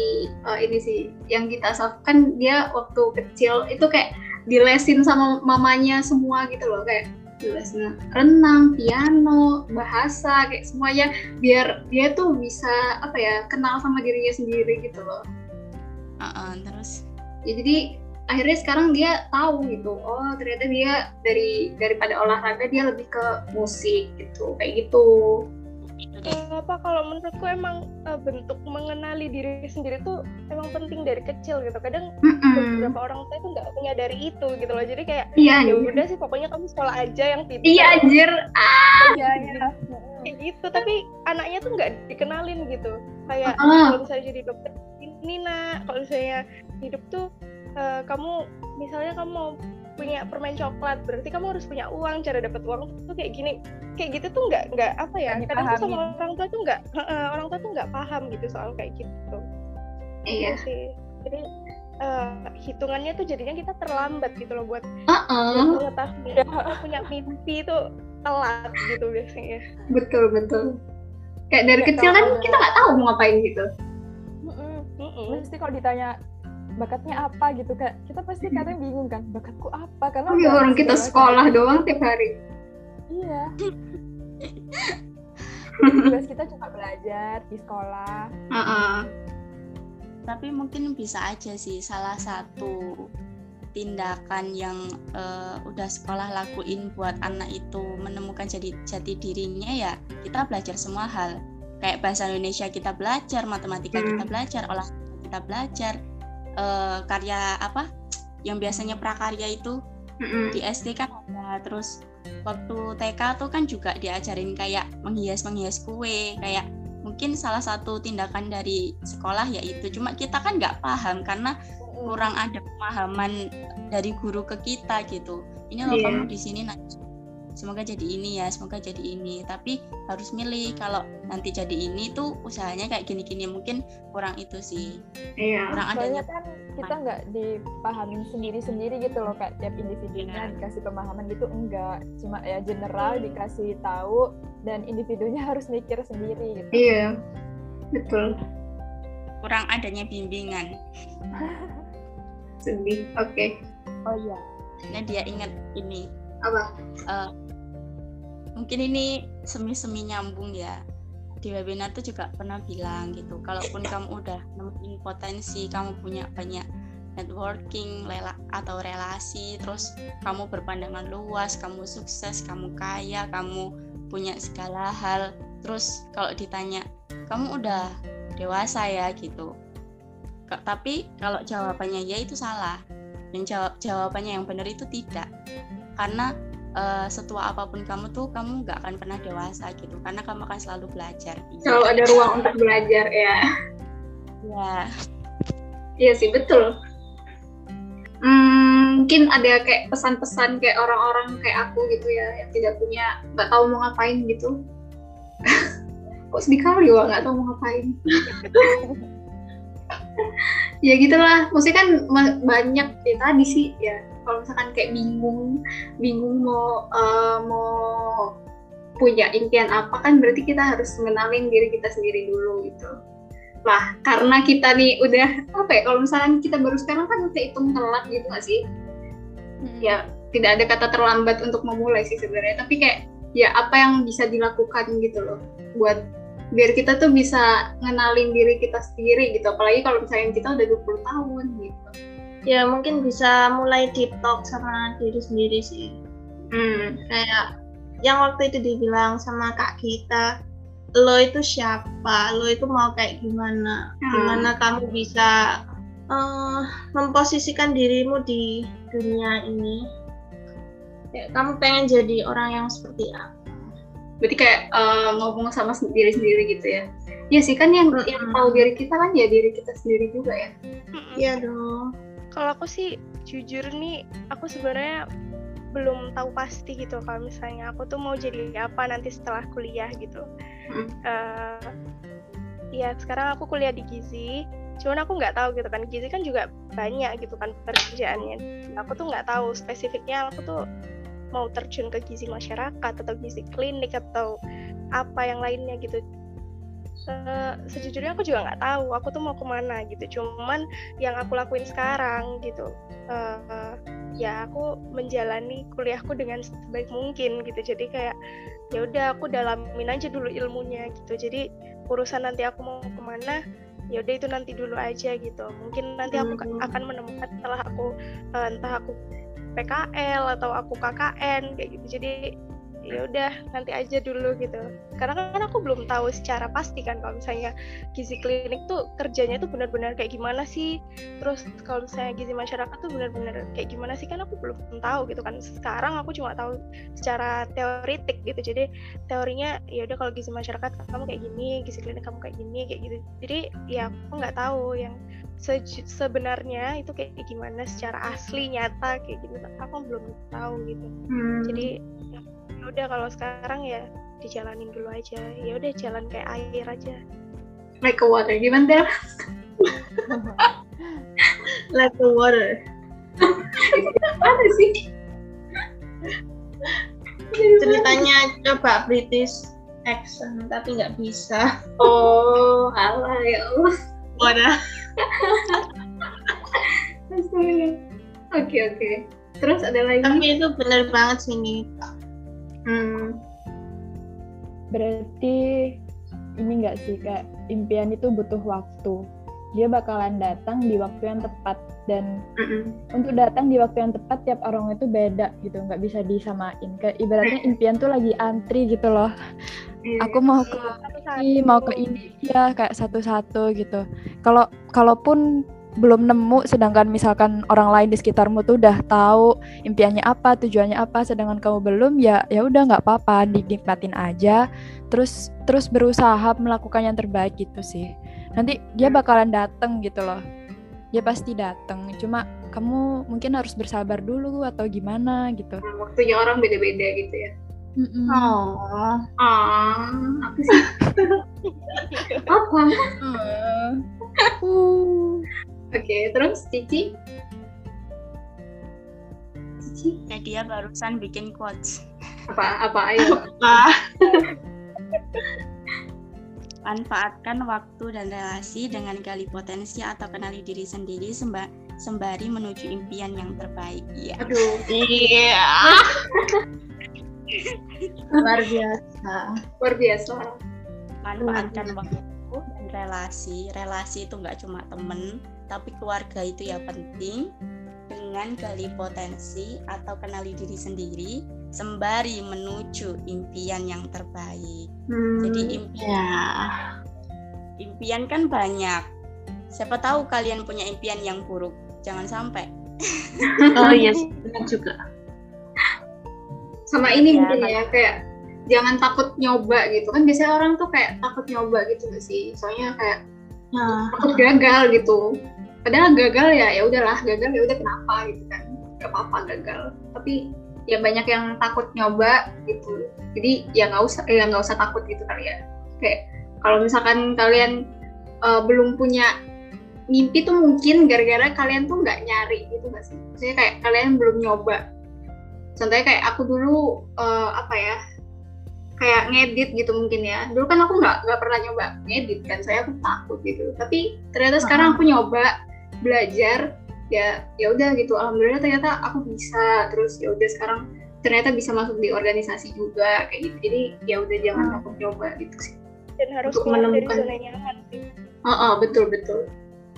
[SPEAKER 3] uh, ini sih, yang kita kan dia waktu kecil itu kayak dilesin sama mamanya semua gitu loh kayak lesnya renang, piano, bahasa kayak semuanya biar dia tuh bisa apa ya kenal sama dirinya sendiri gitu loh.
[SPEAKER 1] Uh -uh, terus?
[SPEAKER 3] Ya, jadi akhirnya sekarang dia tahu gitu oh ternyata dia dari daripada olahraga dia lebih ke musik gitu kayak gitu
[SPEAKER 4] apa kalau menurutku emang uh, bentuk mengenali diri sendiri tuh emang penting dari kecil gitu. Kadang mm-hmm. beberapa orang tua itu nggak menyadari itu gitu loh. Jadi kayak iya, ya udah sih pokoknya kamu sekolah aja yang
[SPEAKER 3] pintar. Iya anjir. Ah.
[SPEAKER 4] Iya, iya. kayak gitu. Tapi anaknya tuh nggak dikenalin gitu. Kayak uh-huh. kalau misalnya jadi dokter ini nak. Kalau misalnya hidup tuh uh, kamu misalnya kamu mau punya permen coklat berarti kamu harus punya uang cara dapat uang tuh kayak gini. Kayak gitu tuh nggak nggak apa ya kadang tuh sama orang tua tuh nggak uh, orang tua tuh nggak paham gitu soal kayak gitu.
[SPEAKER 3] Iya.
[SPEAKER 4] Gitu sih. Jadi uh, hitungannya tuh jadinya kita terlambat gitu loh buat mengetahui kita punya mimpi itu telat gitu biasanya.
[SPEAKER 3] Betul betul. Kayak dari kecil kan kita nggak tahu mau ngapain gitu.
[SPEAKER 2] Mesti kalau ditanya bakatnya apa? gitu. Kan kita pasti kadang bingung kan bakatku apa? Karena
[SPEAKER 3] oh, ya orang kita sekolah kan. doang tiap hari.
[SPEAKER 2] Iya. Tugas kita cuma belajar di sekolah.
[SPEAKER 3] Uh -uh.
[SPEAKER 1] tapi mungkin bisa aja sih salah satu tindakan yang uh, udah sekolah lakuin buat anak itu menemukan jadi jati dirinya ya kita belajar semua hal. Kayak bahasa Indonesia kita belajar matematika hmm. kita belajar olahraga kita belajar uh, karya apa yang biasanya prakarya itu mm-hmm. di SD kan ada terus waktu TK tuh kan juga diajarin kayak menghias menghias kue kayak mungkin salah satu tindakan dari sekolah yaitu cuma kita kan nggak paham karena kurang ada pemahaman dari guru ke kita gitu ini loh yeah. kamu di sini nanti semoga jadi ini ya semoga jadi ini tapi harus milih kalau nanti jadi ini tuh usahanya kayak gini-gini mungkin kurang itu sih
[SPEAKER 3] iya.
[SPEAKER 2] kurang adanya kan kita nggak dipahamin sendiri-sendiri gitu loh kayak tiap individunya iya. dikasih pemahaman gitu enggak cuma ya general hmm. dikasih tahu dan individunya harus mikir sendiri gitu
[SPEAKER 3] iya betul
[SPEAKER 1] kurang adanya bimbingan
[SPEAKER 3] sedih oke okay.
[SPEAKER 2] oh iya
[SPEAKER 1] Nah dia ingat ini.
[SPEAKER 3] Apa?
[SPEAKER 1] Uh, mungkin ini semi-semi nyambung ya. Di webinar tuh juga pernah bilang gitu. Kalaupun kamu udah nemuin potensi, kamu punya banyak networking lela, atau relasi, terus kamu berpandangan luas, kamu sukses, kamu kaya, kamu punya segala hal. Terus kalau ditanya, kamu udah dewasa ya gitu tapi kalau jawabannya ya itu salah dan jawab jawabannya yang benar itu tidak karena uh, setua apa pun kamu tuh kamu nggak akan pernah dewasa gitu. Karena kamu akan selalu belajar.
[SPEAKER 3] Selalu ada ruang untuk belajar ya.
[SPEAKER 1] Ya.
[SPEAKER 3] Iya sih betul. Hmm, mungkin ada kayak pesan-pesan kayak orang-orang kayak aku gitu ya yang tidak punya nggak tahu mau ngapain gitu. Kok sedih kali wah nggak tahu mau ngapain. Ya gitulah. Maksudnya kan banyak ya tadi sih ya kalau misalkan kayak bingung bingung mau uh, mau punya impian apa kan berarti kita harus mengenalin diri kita sendiri dulu gitu. Lah karena kita nih udah apa ya kalau misalkan kita baru sekarang kan udah hitung telat gitu gak sih? Hmm. ya tidak ada kata terlambat untuk memulai sih sebenarnya. Tapi kayak ya apa yang bisa dilakukan gitu loh buat biar kita tuh bisa ngenalin diri kita sendiri gitu. Apalagi kalau misalnya kita udah 20 tahun gitu
[SPEAKER 5] ya mungkin bisa mulai deep talk sama diri sendiri sih. Hmm. kayak yang waktu itu dibilang sama kak kita lo itu siapa? Lo itu mau kayak gimana? Hmm. gimana kamu bisa uh, memposisikan dirimu di dunia ini? Ya, kamu pengen jadi orang yang seperti apa?
[SPEAKER 3] Berarti kayak uh, ngomong sama diri sendiri gitu ya? Iya sih kan yang yang tahu diri kita kan ya diri kita sendiri juga ya?
[SPEAKER 5] Iya dong
[SPEAKER 4] kalau aku sih jujur nih aku sebenarnya belum tahu pasti gitu kalau misalnya aku tuh mau jadi apa nanti setelah kuliah gitu. Uh, ya sekarang aku kuliah di Gizi. Cuman aku nggak tahu gitu kan Gizi kan juga banyak gitu kan pekerjaannya. Aku tuh nggak tahu spesifiknya aku tuh mau terjun ke gizi masyarakat atau gizi klinik atau apa yang lainnya gitu uh, sejujurnya aku juga nggak tahu aku tuh mau ke mana gitu. Cuman yang aku lakuin sekarang gitu uh, ya aku menjalani kuliahku dengan sebaik mungkin gitu. Jadi kayak ya udah aku dalamin aja dulu ilmunya gitu. Jadi urusan nanti aku mau ke mana ya udah itu nanti dulu aja gitu. Mungkin nanti aku hmm. akan menemukan setelah aku uh, entah aku PKL atau aku KKN kayak gitu. Jadi ya udah nanti aja dulu gitu. Karena kan aku belum tahu secara pasti kan kalau misalnya gizi klinik tuh kerjanya tuh benar-benar kayak gimana sih? Terus kalau misalnya gizi masyarakat tuh benar-benar kayak gimana sih? Kan aku belum tahu gitu kan. Sekarang aku cuma tahu secara teoritik gitu. Jadi teorinya ya udah kalau gizi masyarakat kamu kayak gini gizi klinik kamu kayak gini kayak gitu. Jadi ya aku nggak tahu yang se sebenarnya itu kayak gimana secara asli nyata kayak gitu. Aku belum tahu gitu. Hmm. jadi udah kalau sekarang ya dijalanin dulu aja. Ya udah jalan kayak air aja.
[SPEAKER 3] Like a water. Gimana
[SPEAKER 5] like the water.
[SPEAKER 3] Apa sih?
[SPEAKER 5] Ceritanya coba British accent tapi nggak bisa.
[SPEAKER 3] Oh alah ya Allah. Oke oke. Terus ada lagi?
[SPEAKER 5] Tapi itu benar banget sih nih.
[SPEAKER 2] Hmm. Berarti ini enggak sih kak impian itu butuh waktu. Dia bakalan datang di waktu yang tepat dan mm untuk datang di waktu yang tepat tiap orang itu beda gitu nggak bisa disamain kayak ibaratnya impian tuh lagi antri gitu loh iya. aku mau ke ini mau ke ini ya kayak satu-satu gitu kalau kalaupun belum nemu sedangkan misalkan orang lain di sekitarmu tuh udah tahu impiannya apa tujuannya apa sedangkan kamu belum ya ya udah nggak apa-apa dinikmatin aja terus terus berusaha melakukan yang terbaik gitu sih nanti dia hmm. bakalan dateng gitu loh dia pasti dateng cuma kamu mungkin harus bersabar dulu atau gimana gitu
[SPEAKER 3] nah, waktunya orang beda-beda gitu ya
[SPEAKER 5] Mm -mm. Oh,
[SPEAKER 3] oh, apa sih? apa? Uh. Oke, okay, terus Cici?
[SPEAKER 1] Cici? Nadia barusan bikin quotes.
[SPEAKER 3] Apa? Apa? Ayo.
[SPEAKER 1] Apa? Manfaatkan waktu dan relasi dengan gali potensi atau kenali diri sendiri sembari menuju impian yang terbaik ya
[SPEAKER 3] aduh
[SPEAKER 5] iya luar biasa
[SPEAKER 3] luar biasa
[SPEAKER 1] manfaatkan waktu dan relasi relasi itu nggak cuma temen tapi keluarga itu ya penting dengan gali potensi atau kenali diri sendiri sembari menuju impian yang terbaik. Hmm, Jadi impian ya. impian kan banyak. Siapa tahu kalian punya impian yang buruk. Jangan sampai.
[SPEAKER 5] oh iya, benar juga.
[SPEAKER 3] Sama ini ya, mungkin ya kayak jangan takut nyoba gitu kan biasanya orang tuh kayak takut nyoba gitu gak sih soalnya kayak nah. takut gagal gitu padahal gagal ya ya udahlah gagal ya udah kenapa gitu kan? Gak apa-apa gagal. Tapi ya banyak yang takut nyoba gitu. Jadi ya nggak usah ya nggak usah takut gitu kali ya. Kayak kalau misalkan kalian uh, belum punya mimpi tuh mungkin gara-gara kalian tuh nggak nyari gitu nggak sih? Maksudnya kayak kalian belum nyoba. Contohnya kayak aku dulu uh, apa ya kayak ngedit gitu mungkin ya. Dulu kan aku nggak nggak pernah nyoba ngedit kan saya aku takut gitu. Tapi ternyata sekarang aku nyoba belajar ya ya udah gitu. Alhamdulillah ternyata aku bisa. Terus ya udah sekarang ternyata bisa masuk di organisasi juga kayak gitu. Jadi ya udah jangan takut nyoba gitu sih.
[SPEAKER 4] Dan harus Untuk menemukan. dari zona nyaman sih.
[SPEAKER 3] Oh, oh betul. Betul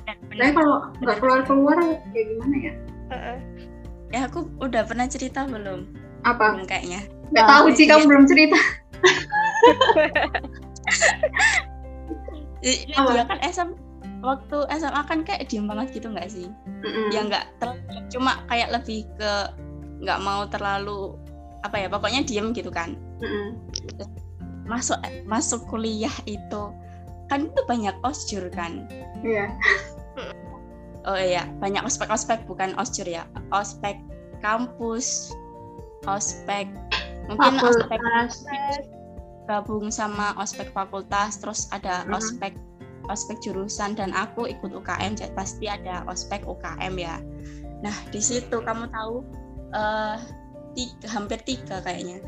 [SPEAKER 3] tapi kalau nggak keluar keluar kayak gimana ya? Uh -uh.
[SPEAKER 1] ya aku udah pernah cerita belum?
[SPEAKER 3] Apa?
[SPEAKER 1] Belum kayaknya.
[SPEAKER 3] Nggak tahu sih kamu belum cerita.
[SPEAKER 1] Ini dia kan SM waktu SMA kan kayak diem banget gitu nggak sih mm-hmm. ya nggak cuma kayak lebih ke nggak mau terlalu apa ya pokoknya diem gitu kan mm-hmm. masuk masuk kuliah itu kan itu banyak osjur kan
[SPEAKER 3] iya
[SPEAKER 1] yeah. oh iya banyak ospek ospek bukan osjur ya ospek kampus ospek mungkin ospek gabung sama ospek fakultas terus ada hmm. ospek ospek jurusan dan aku ikut UKM jadi pasti ada ospek UKM ya. Nah di situ kamu tahu uh, tiga, hampir tiga kayaknya.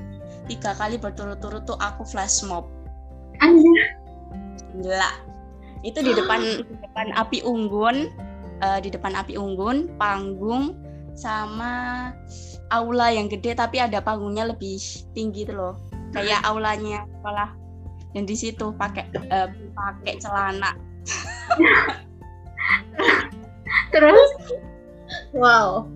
[SPEAKER 1] Tiga kali berturut-turut tuh aku flash mob.
[SPEAKER 3] Anjir
[SPEAKER 1] gila. Itu di depan di depan api unggun uh, di depan api unggun panggung sama aula yang gede tapi ada panggungnya lebih tinggi tuh loh. Kayak aulanya sekolah dan di situ pakai uh, pakai celana.
[SPEAKER 3] Terus?
[SPEAKER 1] Wow.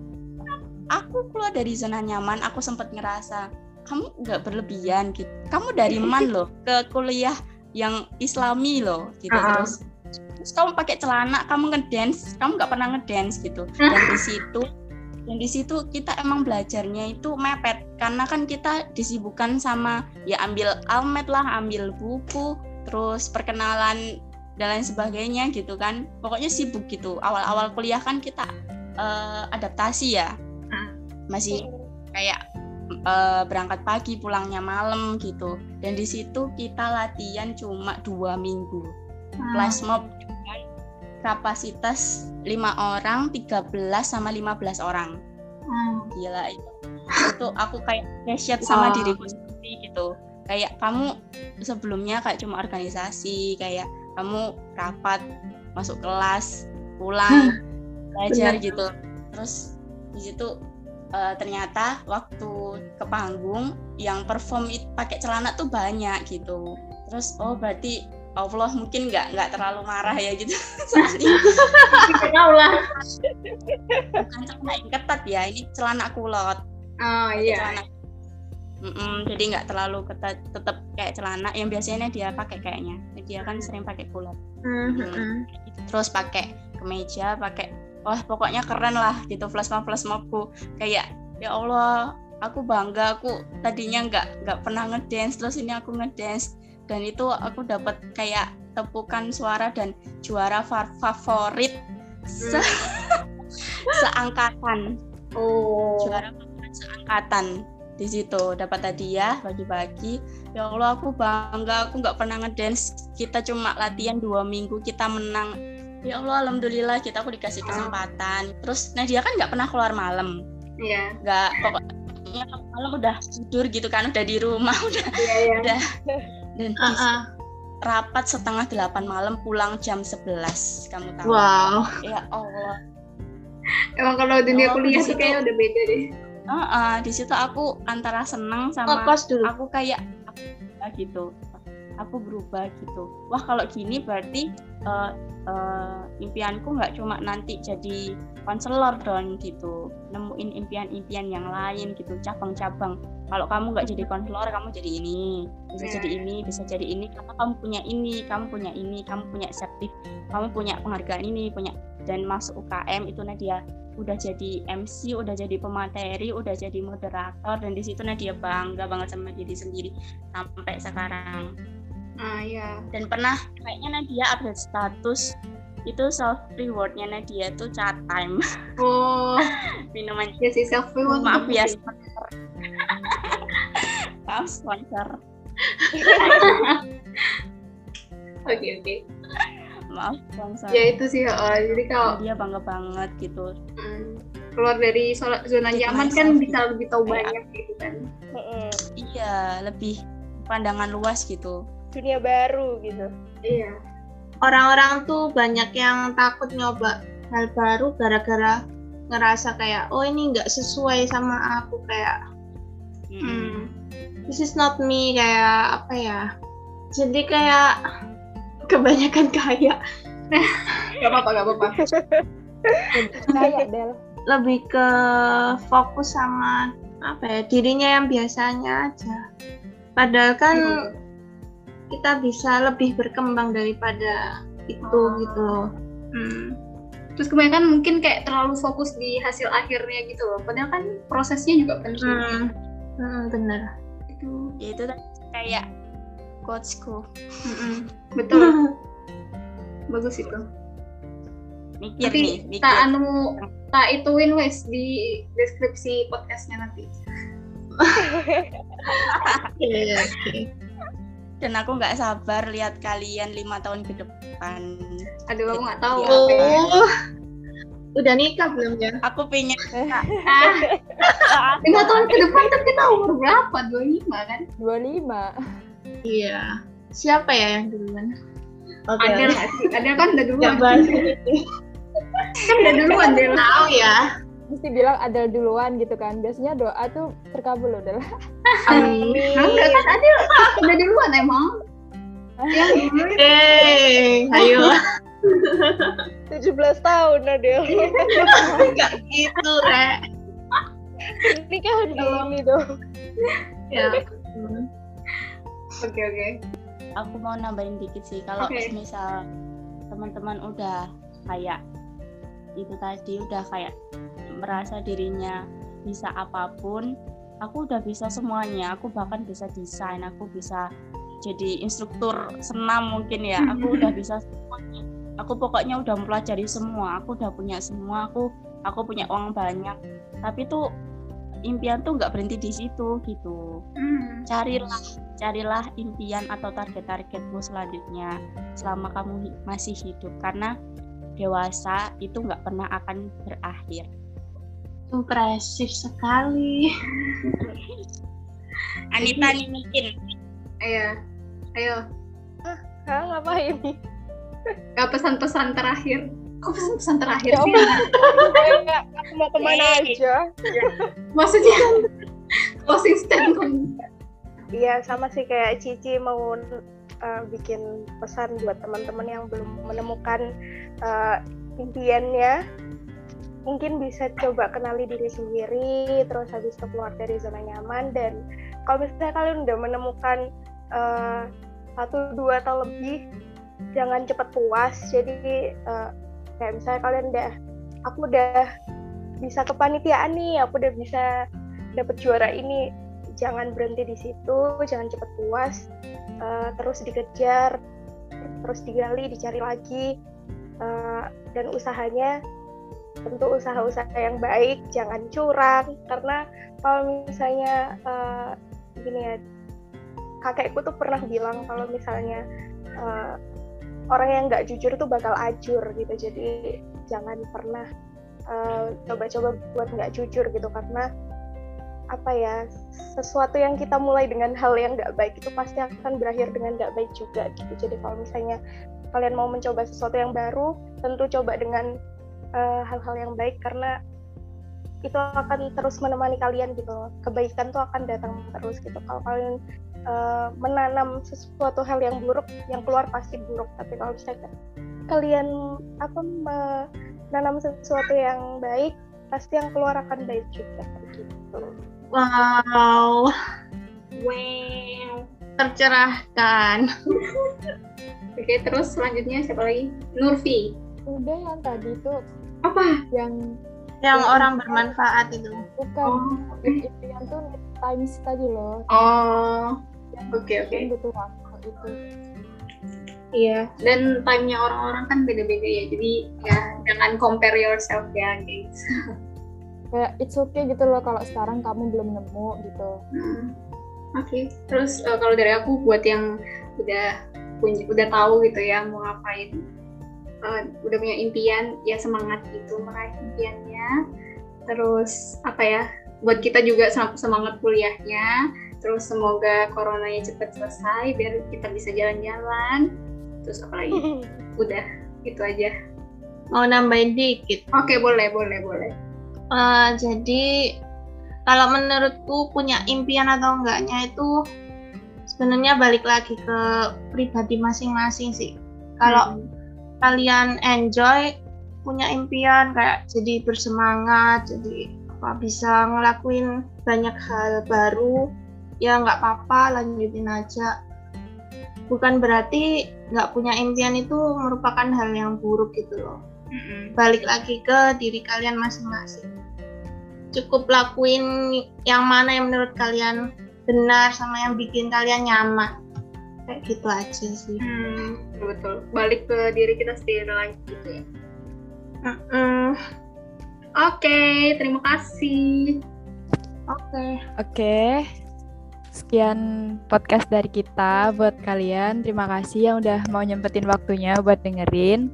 [SPEAKER 1] Aku keluar dari zona nyaman aku sempat ngerasa kamu nggak berlebihan gitu. Kamu dari man loh ke kuliah yang islami loh gitu uh -uh. terus. Terus kamu pakai celana kamu ngedance kamu nggak pernah ngedance gitu. Dan di situ dan di situ kita emang belajarnya itu mepet karena kan kita disibukkan sama ya ambil almet lah ambil buku terus perkenalan dan lain sebagainya gitu kan. Pokoknya sibuk gitu. Awal-awal kuliah kan kita uh, adaptasi ya. Hmm. masih kayak uh, berangkat pagi pulangnya malam gitu. Dan di situ kita latihan cuma dua minggu. Hmm. Kapasitas lima orang, 13 sama 15 orang. Hmm. Gila itu. Itu aku kayak dahsyat sama wow. diriku sendiri gitu. Kayak kamu sebelumnya kayak cuma organisasi, kayak kamu rapat, masuk kelas, pulang, belajar gitu. Terus di situ uh, ternyata waktu ke panggung yang perform pakai celana tuh banyak gitu. Terus oh berarti Allah mungkin nggak nggak terlalu marah ya gitu.
[SPEAKER 3] Tahu lah
[SPEAKER 1] bukan celana yang ketat ya ini celana kulot.
[SPEAKER 3] Oh iya. Celana,
[SPEAKER 1] mm -mm, jadi nggak terlalu ketat tetap kayak celana yang biasanya dia pakai kayaknya. Dia kan sering pakai kulot. Mm -hmm. terus pakai kemeja pakai wah pokoknya keren lah gitu flash mobku kayak ya Allah aku bangga aku tadinya nggak nggak pernah ngedance terus ini aku ngedance dan itu aku dapat kayak tepukan suara dan juara favorit se seangkatan.
[SPEAKER 3] Oh.
[SPEAKER 1] Juara favorit seangkatan. Di situ dapat hadiah bagi-bagi. Ya Allah aku bangga. Aku nggak pernah ngedance. Kita cuma latihan dua minggu kita menang. Ya Allah alhamdulillah kita aku dikasih kesempatan. Terus nah dia kan nggak pernah keluar malam.
[SPEAKER 3] Iya.
[SPEAKER 1] Nggak pokoknya malam udah tidur gitu kan udah di rumah udah
[SPEAKER 3] yeah, yeah.
[SPEAKER 1] udah dan uh -uh. rapat setengah delapan malam pulang jam sebelas kamu tahu.
[SPEAKER 3] Wow.
[SPEAKER 1] Ya Allah.
[SPEAKER 3] Emang kalau dunia oh, kuliah sih kayak udah beda deh.
[SPEAKER 1] Uh, uh, di situ aku antara seneng sama dulu. aku kayak gitu aku berubah gitu wah kalau gini berarti uh, uh, impianku nggak cuma nanti jadi konselor dong gitu nemuin impian-impian yang lain gitu cabang-cabang kalau kamu nggak jadi konselor kamu jadi ini bisa jadi iya. ini bisa jadi ini karena kamu punya ini kamu punya ini kamu punya sertif kamu punya penghargaan ini punya dan masuk UKM itu Nadia udah jadi MC, udah jadi pemateri, udah jadi moderator dan di situ Nadia bangga banget sama diri sendiri sampai sekarang.
[SPEAKER 3] Ah ya.
[SPEAKER 1] Dan pernah kayaknya Nadia update status itu self rewardnya Nadia tuh chat time.
[SPEAKER 3] Oh.
[SPEAKER 1] Minuman.
[SPEAKER 3] Ya sih self reward.
[SPEAKER 1] Maaf ya sponsor. Maaf sponsor.
[SPEAKER 3] Oke oke.
[SPEAKER 1] Maaf sponsor.
[SPEAKER 3] Ya itu sih. Uh, jadi kalau
[SPEAKER 1] dia bangga banget gitu.
[SPEAKER 3] Mm, keluar dari zona nyaman kan bisa lebih tahu banyak gitu kan.
[SPEAKER 1] Iya, lebih pandangan luas gitu
[SPEAKER 4] dunia baru gitu.
[SPEAKER 3] Iya.
[SPEAKER 5] Orang-orang tuh banyak yang takut nyoba hal baru gara-gara ngerasa kayak oh ini nggak sesuai sama aku kayak hmm, this is not me kayak apa ya jadi kayak kebanyakan kaya.
[SPEAKER 3] Gak apa-apa gak apa-apa.
[SPEAKER 5] Lebih ke fokus sama apa ya dirinya yang biasanya aja. Padahal kan hmm kita bisa lebih berkembang daripada itu oh. gitu loh.
[SPEAKER 3] Hmm. Terus kebanyakan mungkin kayak terlalu fokus di hasil akhirnya gitu loh. Padahal kan prosesnya juga penting.
[SPEAKER 5] Hmm, hmm bener.
[SPEAKER 1] Itu. Ya, itu kayak coachku.
[SPEAKER 3] Hmm, betul. Bagus itu.
[SPEAKER 1] Mikir nanti nih,
[SPEAKER 3] mikir. tak anu tak ituin wes di deskripsi podcastnya nanti.
[SPEAKER 1] Oke, oke dan aku nggak sabar lihat kalian lima tahun ke depan.
[SPEAKER 3] Aduh, aku nggak tahu.
[SPEAKER 5] Oh. Udah nikah belum ya?
[SPEAKER 1] Aku pengen.
[SPEAKER 3] ah. lima tahun ke depan kan kita umur berapa? Dua lima kan?
[SPEAKER 2] Dua lima.
[SPEAKER 5] Iya. Siapa ya yang duluan?
[SPEAKER 3] Okay. Adel Adel kan udah duluan. kan udah duluan.
[SPEAKER 5] Tahu ya
[SPEAKER 2] mesti bilang ada duluan gitu kan. Biasanya doa tuh terkabul loh adalah
[SPEAKER 3] amin. Enggak kan Adil. Udah duluan emang.
[SPEAKER 5] Yang eh ayo.
[SPEAKER 4] 17 tahun Adil.
[SPEAKER 5] Enggak gitu re
[SPEAKER 4] ini kan ini dong
[SPEAKER 5] ya
[SPEAKER 3] oke oke.
[SPEAKER 1] Aku mau nambahin dikit sih kalau okay. misal teman-teman udah kayak itu tadi udah kayak merasa dirinya bisa apa pun aku udah bisa semuanya. Aku bahkan bisa desain aku bisa jadi instruktur senam mungkin ya. Aku udah bisa semuanya. Aku pokoknya udah mempelajari semua. Aku udah punya semua. Aku aku punya uang banyak. Tapi tuh impian tuh nggak berhenti di situ gitu. Hmm. carilah carilah impian atau target-targetmu selanjutnya selama kamu masih hidup. Karena dewasa itu nggak pernah akan berakhir
[SPEAKER 5] impresif sekali.
[SPEAKER 1] Anita nih mungkin.
[SPEAKER 3] Ayo, ayo.
[SPEAKER 4] Ah, ngapain?
[SPEAKER 3] Gak pesan-pesan terakhir. Kok pesan-pesan terakhir
[SPEAKER 4] ya, sih? Enggak, aku mau ke mana aja.
[SPEAKER 3] Maksudnya closing statement.
[SPEAKER 4] Iya, sama sih kayak Cici mau uh, bikin pesan buat teman-teman yang belum menemukan uh, impiannya mungkin bisa coba kenali diri sendiri terus habis itu keluar dari zona nyaman dan kalau misalnya kalian udah menemukan uh, satu dua atau lebih jangan cepat puas. Jadi uh, kayak misalnya kalian udah aku udah bisa kepanitiaan nih aku udah bisa dapet juara ini jangan berhenti di situ jangan cepat puas uh, terus dikejar terus digali dicari lagi uh, dan usahanya tentu usaha-usaha yang baik jangan curang. Karena kalau misalnya uh, gini ya kakekku tuh pernah bilang kalau misalnya uh, orang yang nggak jujur tuh bakal ajur gitu. Jadi jangan pernah eh, coba-coba buat nggak jujur gitu. Karena apa ya sesuatu yang kita mulai dengan hal yang nggak baik itu pasti akan berakhir dengan nggak baik juga gitu. Jadi kalau misalnya kalian mau mencoba sesuatu yang baru tentu coba dengan uh, hal-hal yang baik karena itu akan terus menemani kalian gitu kebaikan tuh akan datang terus gitu. Kalau kalian uh, menanam sesuatu hal yang buruk yang keluar pasti buruk. Tapi kalau misalnya kalian apa menanam sesuatu yang baik pasti yang keluar akan baik juga gitu.
[SPEAKER 5] Wow wow. Tercerahkan.
[SPEAKER 3] Oke terus selanjutnya siapa lagi? Nurfi.
[SPEAKER 2] Udah yang tadi tuh
[SPEAKER 3] apa?
[SPEAKER 2] Yang
[SPEAKER 5] yang ya, orang bermanfaat itu.
[SPEAKER 2] Bukan. Oh. impian tuh times tadi loh.
[SPEAKER 3] Oh. Oke oke. Okay, okay.
[SPEAKER 2] butuh waktu itu.
[SPEAKER 3] Iya. Dan time-nya orang-orang kan beda-beda ya. Jadi ya jangan compare yourself ya guys.
[SPEAKER 2] Kayak it's okay gitu loh kalau sekarang kamu belum nemu gitu.
[SPEAKER 3] Hmm. oke. Okay. terus uh, kalau dari aku buat yang udah punya udah tahu gitu ya mau ngapain uh, udah punya impian ya semangat gitu meraih impiannya. Terus apa ya buat kita juga semangat kuliahnya. Terus semoga coronanya cepat selesai biar kita bisa jalan-jalan. Terus apa lagi? Udah itu aja.
[SPEAKER 5] Mau nambahin dikit?
[SPEAKER 3] Oke okay, boleh boleh boleh.
[SPEAKER 5] Uh, jadi kalau menurutku punya impian atau enggaknya itu sebenarnya balik lagi ke pribadi masing-masing sih. Kalau hmm kalian enjoy punya impian kayak jadi bersemangat jadi apa bisa ngelakuin banyak hal baru ya nggak apa-apa lanjutin aja. Bukan berarti nggak punya impian itu merupakan hal yang buruk gitu loh. Balik lagi ke diri kalian masing-masing. Cukup lakuin yang mana yang menurut kalian benar sama yang bikin kalian nyaman kayak gitu aja sih
[SPEAKER 3] hmm, betul balik ke diri kita sendiri lagi gitu ya mm -mm. oke okay, terima kasih
[SPEAKER 2] oke okay. oke okay. sekian podcast dari kita buat kalian terima kasih yang udah mau nyempetin waktunya buat dengerin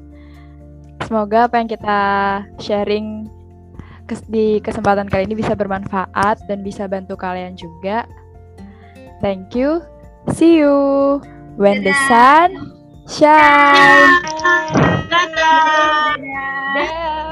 [SPEAKER 2] semoga apa yang kita sharing di kesempatan kali ini bisa bermanfaat dan bisa bantu kalian juga. Thank you. See you when Dadah. the sun shines. Dadah. Dadah. Dadah.